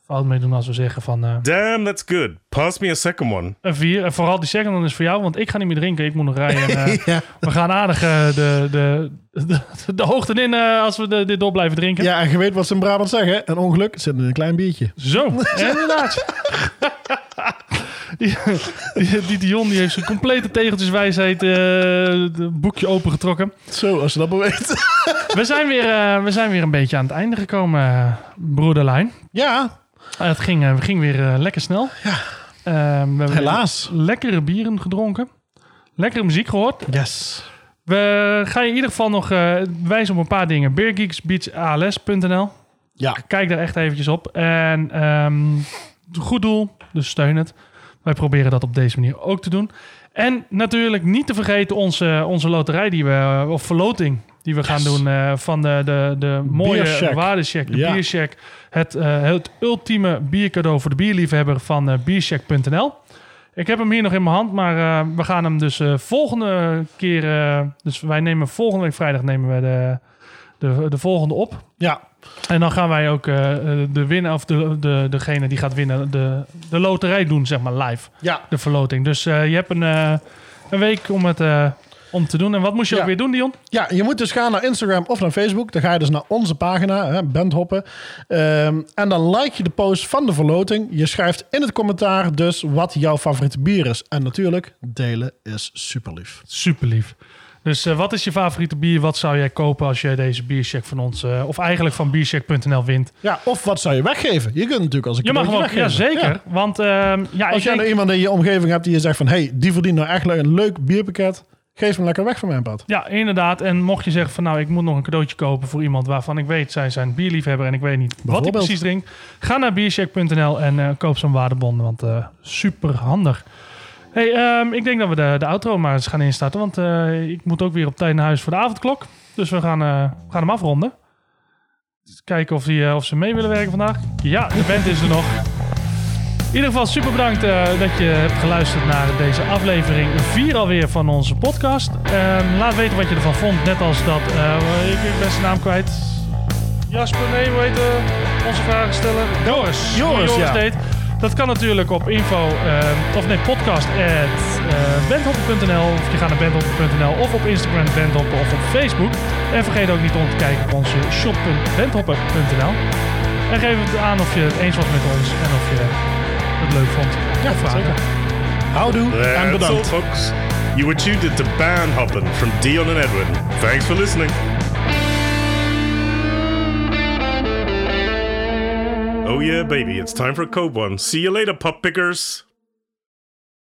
fout mee doen als we zeggen van eh, Damn, that's good. Pass me a second one. een vier. En vooral die second one is voor jou, want ik ga niet meer drinken. Ik moet nog rijden. En, eh, Ja. We gaan aardig de, de, de, de hoogte in eh, als we de, dit door blijven drinken. ja, en je weet wat ze in Brabant zeggen. Een ongeluk zit in een klein biertje. Zo, inderdaad. Die, die, die Dion die heeft zijn complete tegeltjeswijsheid eh boekje opengetrokken. Zo, als je dat maar weet. We zijn weer, eh, we zijn weer een beetje aan het einde gekomen, eh, broederlijn. ja, Uh, het ging, eh, ging weer eh, lekker snel. Ja. we hebben helaas. lekkere bieren gedronken. Lekkere muziek gehoord. Yes. We gaan je in ieder geval nog eh, wijzen op een paar dingen. Beergeeksbeachals.nl Ja, Kijk daar echt eventjes op. En ehm, goed doel, dus steun het. Wij proberen dat op deze manier ook te doen. En natuurlijk niet te vergeten onze, onze loterij die we, of verloting die we gaan doen eh, van de, de, de mooie waardecheck, de Ja. biercheck. Het, eh, het ultieme biercadeau voor de bierliefhebber van eh biercheck.nl. Ik heb hem hier nog in mijn hand, maar eh, we gaan hem dus eh, volgende keer... eh, dus wij nemen volgende week vrijdag nemen we de, de, de volgende op. ja. En dan gaan wij ook eh, de winnaar, of de, de, degene die gaat winnen, de, de loterij doen, zeg maar live. Ja. De verloting. Dus eh, je hebt een, eh, een week om het eh, om te doen. En wat moest je Ja. ook weer doen, Dion? Ja, je moet dus gaan naar Instagram of naar Facebook. Dan ga je dus naar onze pagina, hè, Bandhoppen. Ehm, en dan like je de post van de verloting. Je schrijft in het commentaar dus wat jouw favoriete bier is. En natuurlijk, delen is super lief. Super lief. Dus eh, wat is je favoriete bier? Wat zou jij kopen als je deze biercheck van ons, eh, of eigenlijk van biercheck.nl wint? Ja, of wat zou je weggeven? Je kunt natuurlijk als een Je mag cadeautje gewoon, ja weggeven. zeker. Want ehm, ja, Als ik jij denk, nou iemand in je omgeving hebt die je zegt van... hey, die verdient nou echt een leuk bierpakket. Geef hem lekker weg van mijn pad. ja, inderdaad. En mocht je zeggen van nou, ik moet nog een cadeautje kopen voor iemand waarvan ik weet, zij zijn bierliefhebber en ik weet niet wat hij precies drinkt. Ga naar biercheck.nl en eh, koop zo'n waardebon, want super handig. Hey, ehm, ik denk dat we de, de outro maar eens gaan instarten, want eh, ik moet ook weer op tijd naar huis voor de avondklok. Dus we gaan, eh, we gaan hem afronden. Dus kijken of, die, eh, of ze mee willen werken vandaag. Ja, de band is er nog. In ieder geval super bedankt dat je hebt geluisterd naar deze aflevering 4 alweer van onze podcast. Ehm, laat weten wat je ervan vond. Net als dat, ik, ben zijn naam kwijt. Jasper, nee, hoe heet onze vragensteller? Joris. Joris, Hoe ja. deed. Dat kan natuurlijk op info, ehm, of nee, podcast at eh. Of je gaat naar bandhoppen.nl of op Instagram bandhoppen of op Facebook. En vergeet ook niet om te kijken op onze shop.bandhoppen.nl. En geef het aan of je het eens was met ons en of je het leuk vond. Ja, vragen. Houdoe en bedankt. folks. You were tuned into Band Hoppin' from Dion and Edwin. Thanks for listening. Oh yeah, baby, it's time for code one. See you later, pup pickers.